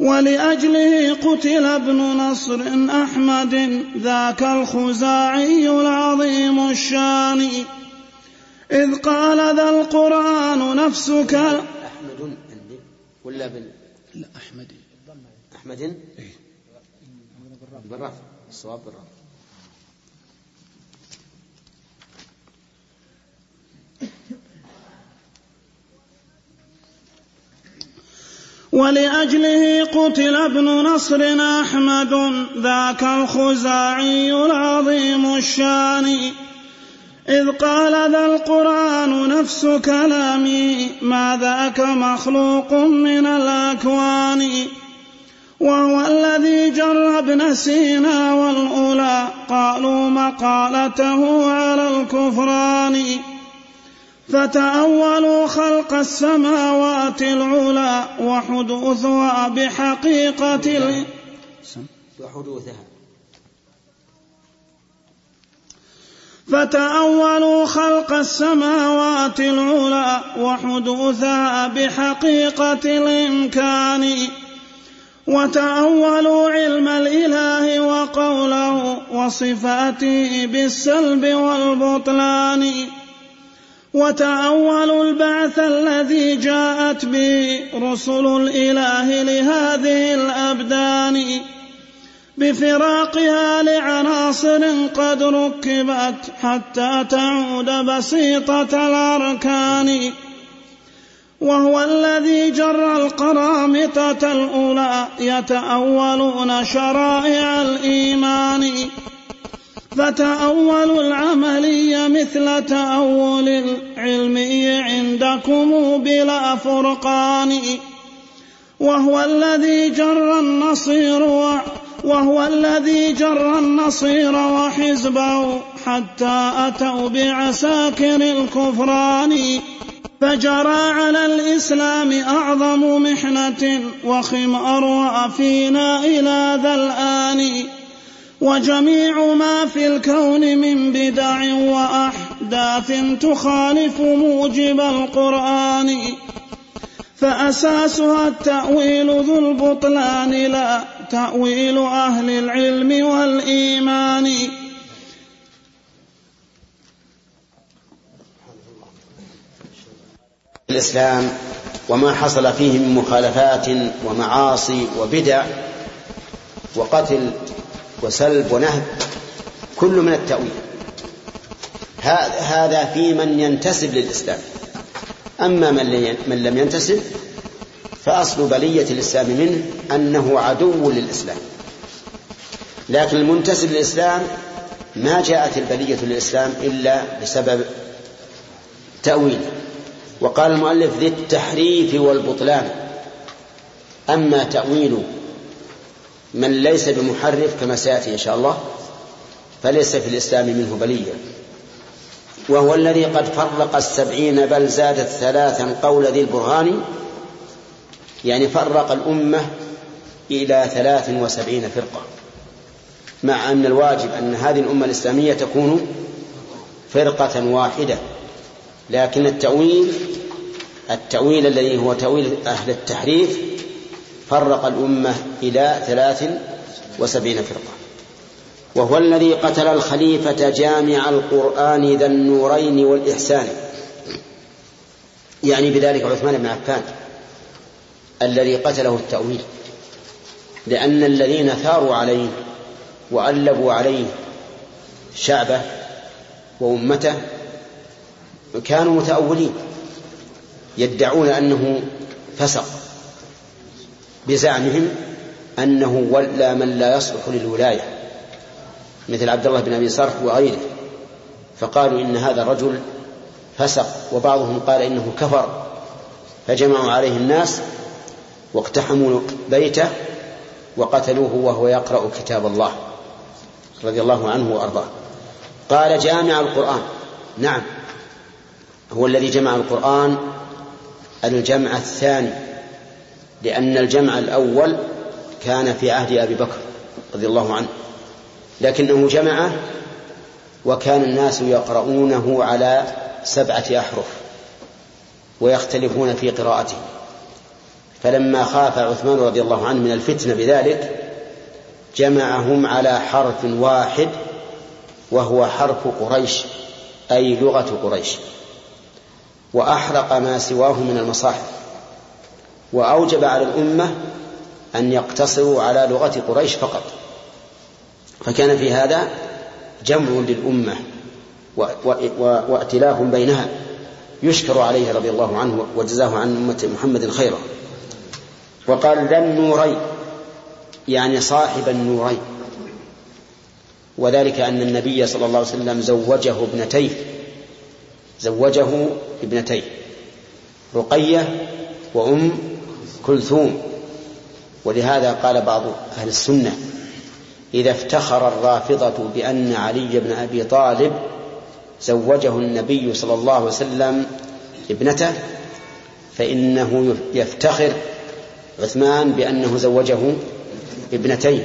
ولأجله قتل ابن نصر أحمد ذاك الخزاعي العظيم الشان. إذ قال ذا القرآن نفسك أحمد عندي. ولا بال لا أحمد. أحمد؟ إيه. بالرفع. الصواب بالرفع. ولأجله قتل ابن نصر أحمد ذاك الخزاعي العظيم الشان. إذ قال ذا القرآن نفس كلامي ما ذاك مخلوق من الأكوان؟ وهو الذي جر ابن سينا والأولى قالوا مقالته على الكفران. فتأولوا خلق السماوات العلى وحدوثها بحقيقة ال... وحدوثها. فتأولوا خلق السماوات العلى وحدوثها بحقيقة الإمكان. وتأولوا علم الإله وقوله وصفاته بالسلب والبطلان. وتأولوا البعث الذي جاءت به رسل الإله لهذه الأبدان بفراقها لعناصر قد ركبت حتى تعود بسيطة الأركان. وهو الذي جر القرامطة الأولى يتأولون شرائع الإيمان. فتأولوا العملي مثل تأول العلمي عندكم بلا فرقان. وهو الذي جر النصير وهو الذي جر النصير وحزبه حتى أتوا بعساكر الكفران. فجرى على الإسلام أعظم محنة وخمار فينا إلى ذا الآن. وجميع ما في الكون من بدع وأحداث تخالف موجب القرآن. فأساسها التأويل ذو البطلان لا تأويل أهل العلم والإيمان. الإسلام وما حصل فيه من مخالفات ومعاصي وبدع وقتل وسلب ونهب كل من التأويل. هذا في من ينتسب للإسلام. أما من لم ينتسب فأصل بلية الإسلام منه أنه عدو للإسلام. لكن المنتسب للإسلام ما جاءت البلية للإسلام إلا بسبب تأويله. وقال المؤلف ذي التحريف والبطلان. أما تأويل من ليس بمحرف كما سيأتي إن شاء الله فليس في الإسلام منه بلية. وهو الذي قد فرق السبعين بل زادت ثلاثا قول ذي البرهان يعني فرق الأمة إلى ثلاث وسبعين فرقة. مع أن الواجب أن هذه الأمة الإسلامية تكون فرقة واحدة. لكن التأويل التأويل الذي هو تأويل أهل التحريف فرق الأمة إلى ثلاث وسبعين فرقة. وهو الذي قتل الخليفة جامع القرآن ذا النورين والإحسان. يعني بذلك عثمان بن عفان الذي قتله التأويل. لأن الذين ثاروا عليه وألبوا عليه شعبه وأمته كانوا متأولين يدعون أنه فسق. بزعمهم أنه ولى من لا يصلح للولاية مثل عبد الله بن أبي صرح وغيره. فقالوا إن هذا الرجل فسق وبعضهم قال إنه كفر. فجمعوا عليه الناس واقتحموا بيته وقتلوه وهو يقرأ كتاب الله رضي الله عنه وأرضاه. قال جامع القرآن. نعم هو الذي جمع القرآن الجمع الثاني. لأن الجمع الأول كان في عهد أبي بكر رضي الله عنه لكنه جمعه وكان الناس يقرؤونه على سبعة أحرف ويختلفون في قراءته. فلما خاف عثمان رضي الله عنه من الفتنة بذلك جمعهم على حرف واحد وهو حرف قريش أي لغة قريش وأحرق ما سواه من المصاحف. وأوجب على الأمة أن يقتصروا على لغة قريش فقط. فكان في هذا جمع للأمة وائتلاف بينها. يشكر عليه رضي الله عنه وجزاه عن أمة محمد خيرا. وقال ذا النورين يعني صاحب النورين. وذلك أن النبي صلى الله عليه وسلم زوجه ابنتيه. زوجه ابنتيه رقية وأم كلثوم. ولهذا قال بعض أهل السنة إذا افتخر الرافضة بأن علي بن أبي طالب زوجه النبي صلى الله عليه وسلم ابنته فإنه يفتخر عثمان بأنه زوجه ابنتين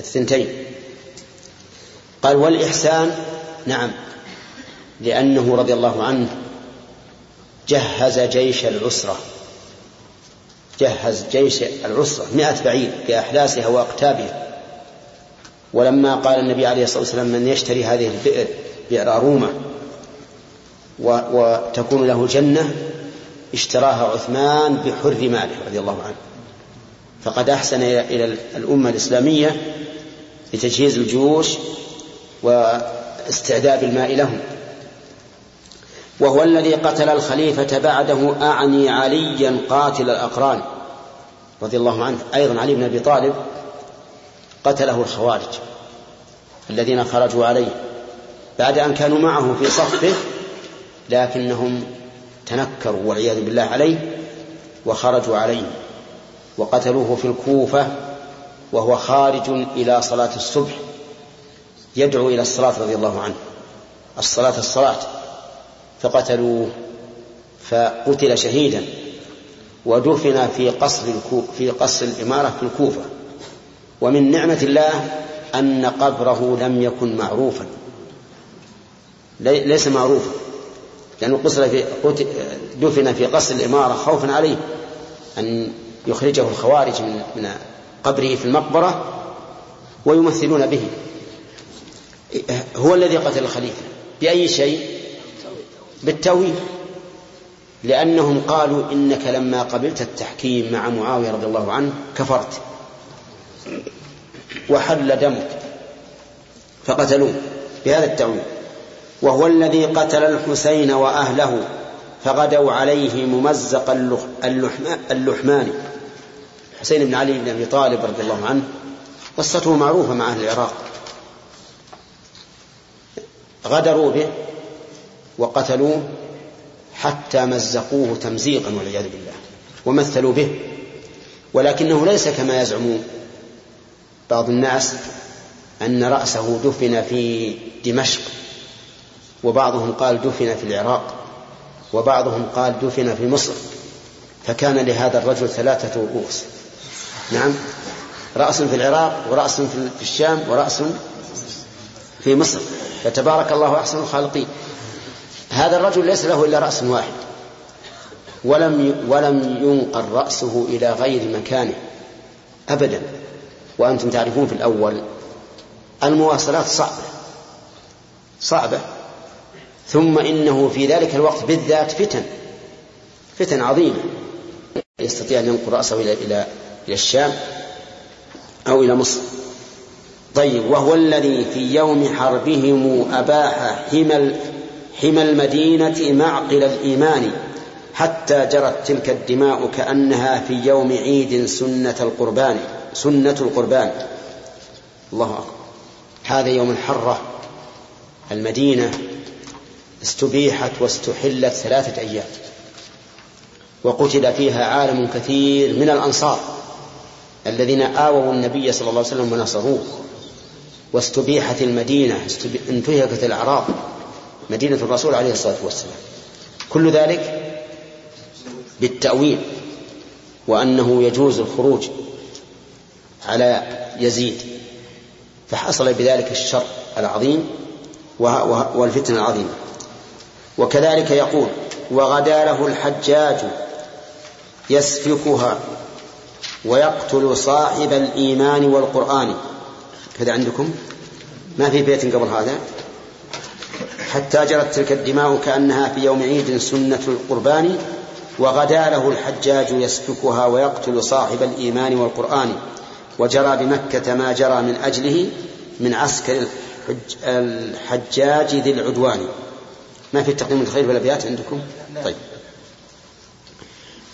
الثنتين. قال والإحسان نعم لأنه رضي الله عنه جهز جيش العسرة. جهز جيش العسرة مئة بعير بأحلاسها وأقتابها. ولما قال النبي عليه الصلاة والسلام من يشتري هذه البئر بئر أرومة وتكون له جنة اشتراها عثمان بحر ماله رضي الله عنه. فقد أحسن إلى الأمة الإسلامية لتجهيز الجيوش واستعداد الماء لهم. وهو الذي قتل الخليفة بعده أعني عليا قاتل الأقران. رضي الله عنه. أيضا علي بن أبي طالب قتله الخوارج الذين خرجوا عليه بعد أن كانوا معه في صفه لكنهم تنكروا والعياذ بالله عليه وخرجوا عليه وقتلوه في الكوفة وهو خارج إلى صلاة الصبح يدعو إلى الصلاة رضي الله عنه. الصلاة الصلاة. فقتلوه فقتل شهيدا ودفن في قصر في قصر الإمارة في الكوفة. ومن نعمة الله أن قبره لم يكن معروفا. ليس معروفا لأنه قصر في دفن في قصر الإمارة خوفا عليه. أن يخرجه الخوارج من من قبره في المقبرة ويمثلون به. هو الذي قتل الخليفة. بأي شيء؟ بالتأويل لأنهم قالوا إنك لما قبلت التحكيم مع معاوية رضي الله عنه كفرت وحل دمك فقتلوه بهذا التأويل. وهو الذي قتل الحسين وأهله فغدوا عليه ممزق اللحمان حسين بن علي بن أبي طالب رضي الله عنه قصته معروفة مع أهل العراق. غدروا به وقتلوه حتى مزقوه تمزيقا والعياذ بالله ومثلوا به. ولكنه ليس كما يزعم بعض الناس أن رأسه دفن في دمشق وبعضهم قال دفن في العراق وبعضهم قال دفن في مصر فكان لهذا الرجل ثلاثة رؤوس. نعم رأس في العراق ورأس في الشام ورأس في مصر. فتبارك الله أحسن الخالقين. هذا الرجل ليس له إلا رأس واحد. ولم ولم ينقل رأسه إلى غير مكانه. أبدا. وأنتم تعرفون في الأول المواصلات صعبة. صعبة. ثم إنه في ذلك الوقت بالذات فتن. فتن عظيمة. يستطيع أن ينقل رأسه إلى إلى إلى الشام أو إلى مصر. طيب وهو الذي في يوم حربهم أباح حمى حمى المدينة معقل الإيمان حتى جرت تلك الدماء كأنها في يوم عيد سنة القربان سنة القربان. الله أكبر. هذا يوم الحرة المدينة استبيحت واستحلت ثلاثة أيام. وقتل فيها عالم كثير من الأنصار الذين آووا النبي صلى الله عليه وسلم ونصروه. واستبيحت المدينة انتهكت الأعراض مدينة الرسول عليه الصلاة والسلام. كل ذلك بالتأويل وأنه يجوز الخروج على يزيد فحصل بذلك الشر العظيم والفتن العظيمة. وكذلك يقول وغدا له الحجاج يسفكها ويقتل صاحب الإيمان والقرآن. كذا عندكم؟ ما في بيت قبل هذا؟ حتى جرت تلك الدماء كأنها في يوم عيد سنة القربان وغدا له الحجاج يسفكها ويقتل صاحب الإيمان والقرآن. وجرى بمكة ما جرى من أجله من عسكر الحجاج ذي العدوان. ما في تقديم الخير والأبيات عندكم؟ طيب.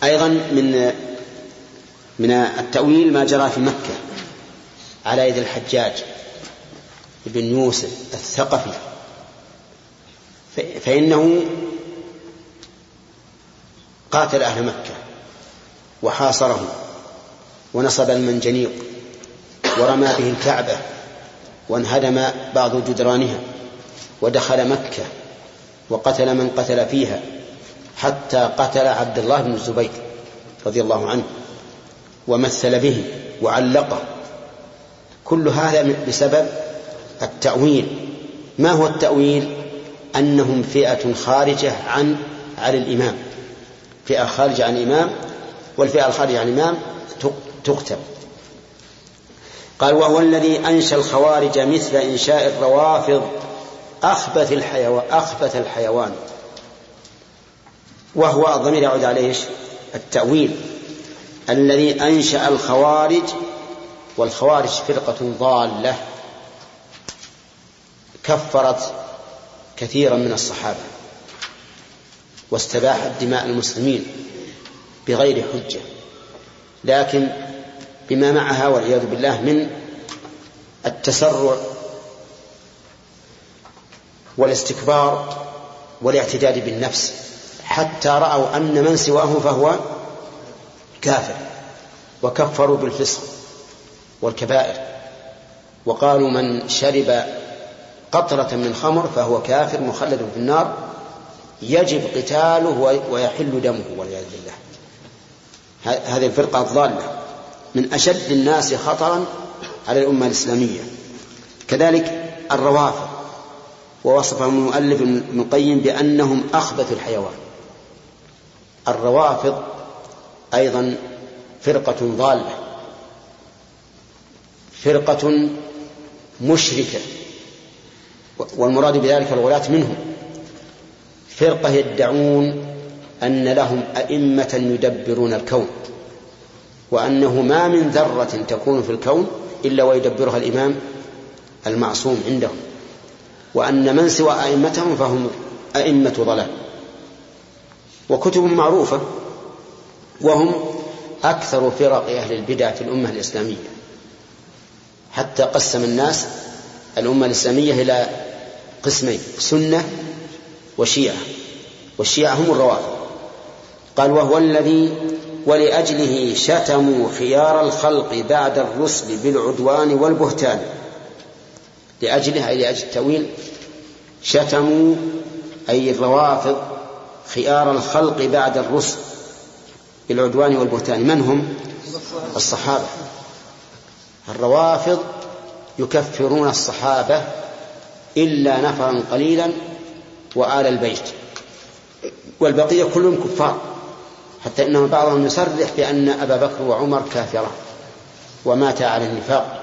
أيضا من من التأويل ما جرى في مكة على يد الحجاج بن يوسف الثقفي. فإنه قاتل أهل مكة وحاصرهم ونصب المنجنيق ورمى به الكعبة وانهدم بعض جدرانها ودخل مكة وقتل من قتل فيها حتى قتل عبد الله بن الزبير رضي الله عنه ومثل به وعلقه. كل هذا بسبب التأويل. ما هو التأويل؟ أنهم فئة خارجة عن عن الإمام. فئة خارجة عن الإمام والفئة الخارجة عن الإمام تقتل. قال وهو الذي أنشى الخوارج مثل إنشاء الروافض أخبث الحيوان أخبث الحيوان. وهو الضمير يعود عليه؟ التأويل. الذي أنشأ الخوارج والخوارج فرقة ضالة. كفرت كثيرا من الصحابة واستباحت دماء المسلمين بغير حجة لكن بما معها والعياذ بالله من التسرع والاستكبار والاعتداد بالنفس حتى رأوا أن من سواه فهو كافر وكفروا بالفسق والكبائر وقالوا من شرب قطرة من خمر فهو كافر مخلد في النار يجب قتاله ويحل دمه والعياذ بالله. هذه الفرقة الضالة. من أشد الناس خطرا على الأمة الإسلامية. كذلك الروافض. ووصفهم المؤلف ابن القيم بأنهم أخبث الحيوان. الروافض أيضا فرقة ضالة. فرقة مشركة. والمراد بذلك الغلاة منهم. فرقة يدعون أن لهم أئمة يدبرون الكون وأنه ما من ذرة تكون في الكون إلا ويدبرها الإمام المعصوم عندهم وأن من سوى أئمتهم فهم أئمة ضلال. وكتبهم معروفة وهم أكثر فرق أهل البدع في الأمة الإسلامية حتى قسم الناس الأمة الإسلامية إلى قسمين سنة وشيعة. والشيعة هم الروافض. قال وهو الذي ولأجله شتموا خيار الخلق بعد الرسل بالعدوان والبهتان. لأجله أي لأجل التأويل شتموا أي الروافض خيار الخلق بعد الرسل بالعدوان والبهتان. من هم؟ الصحابة. الروافض يكفرون الصحابة إلا نفرا قليلا وآل البيت. والبقية كلهم كفار حتى إنه بعضهم يصرح بأن أبا بكر وعمر كافرة ومات على النفاق.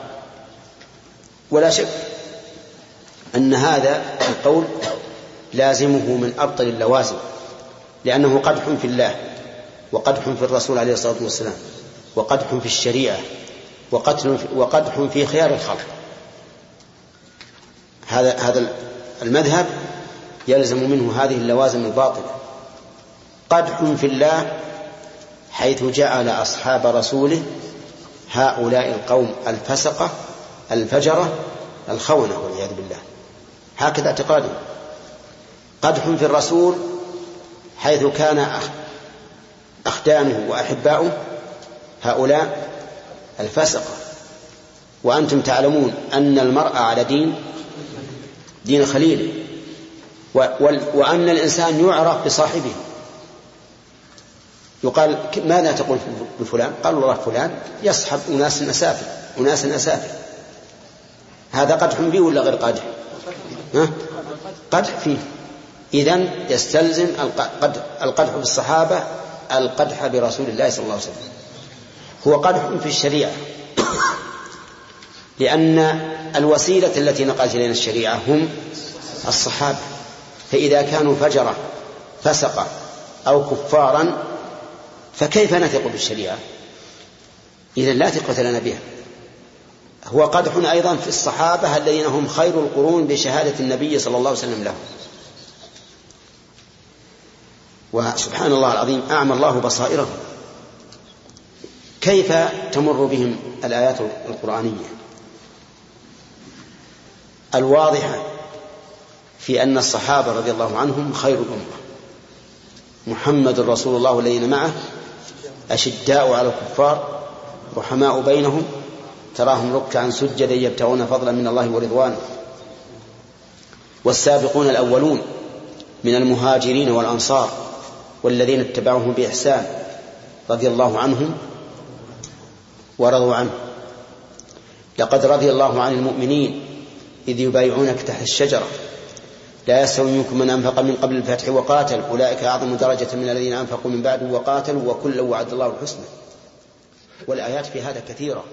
ولا شك أن هذا القول لازمه من أبطل اللوازم لأنه قدح في الله وقدح في الرسول عليه الصلاة والسلام وقدح في الشريعة وقتل وقدح في خيار الخلق. هذا هذا المذهب يلزم منه هذه اللوازم الباطلة. قدح في الله حيث جعل أصحاب رسوله هؤلاء القوم الفسقة الفجرة الخونة والعياذ بالله. هكذا اعتقادهم. قدح في الرسول حيث كان أخدانه وأحباؤه هؤلاء الفسقة. وأنتم تعلمون أن المرء على دين دين خليله وأن الإنسان يعرف بصاحبه. يقال ماذا تقول بفلان؟ قال والله فلان يصحب أناس أسافل أناس أسافل هذا قدح فيه ولا غير قادح ها؟ قدح فيه. إذا يستلزم القدح بالصحابة القدح برسول الله صلى الله عليه وسلم. هو قدح في الشريعة. لأن الوسيلة التي نقلت إلينا الشريعة هم الصحابة. فإذا كانوا فجرة فسقة أو كفارا فكيف نثق بالشريعة؟ إذا لا ثقة لنا بها. هو قدح أيضا في الصحابة الذين هم خير القرون بشهادة النبي صلى الله عليه وسلم لهم. وسبحان الله العظيم أعمى الله بصائرهم. كيف تمر بهم الآيات القرآنية؟ الواضحة في أن الصحابة رضي الله عنهم خير الأمة. محمد رسول الله والذين معه أشداء على الكفار رحماء بينهم تراهم ركعا سجدا يبتغون فضلا من الله ورضوانه. والسابقون الأولون من المهاجرين والأنصار والذين اتبعوهم بإحسان رضي الله عنهم ورضوا عنه. لقد رضي الله عن المؤمنين إذ يبايعونك تحت الشجرة. لا يستوي منكم من أنفق من قبل الفتح وقاتل. أولئك أعظم درجة من الذين أنفقوا من بعد وقاتلوا وكلا وعد الله الحسنى. والآيات في هذا كثيرة.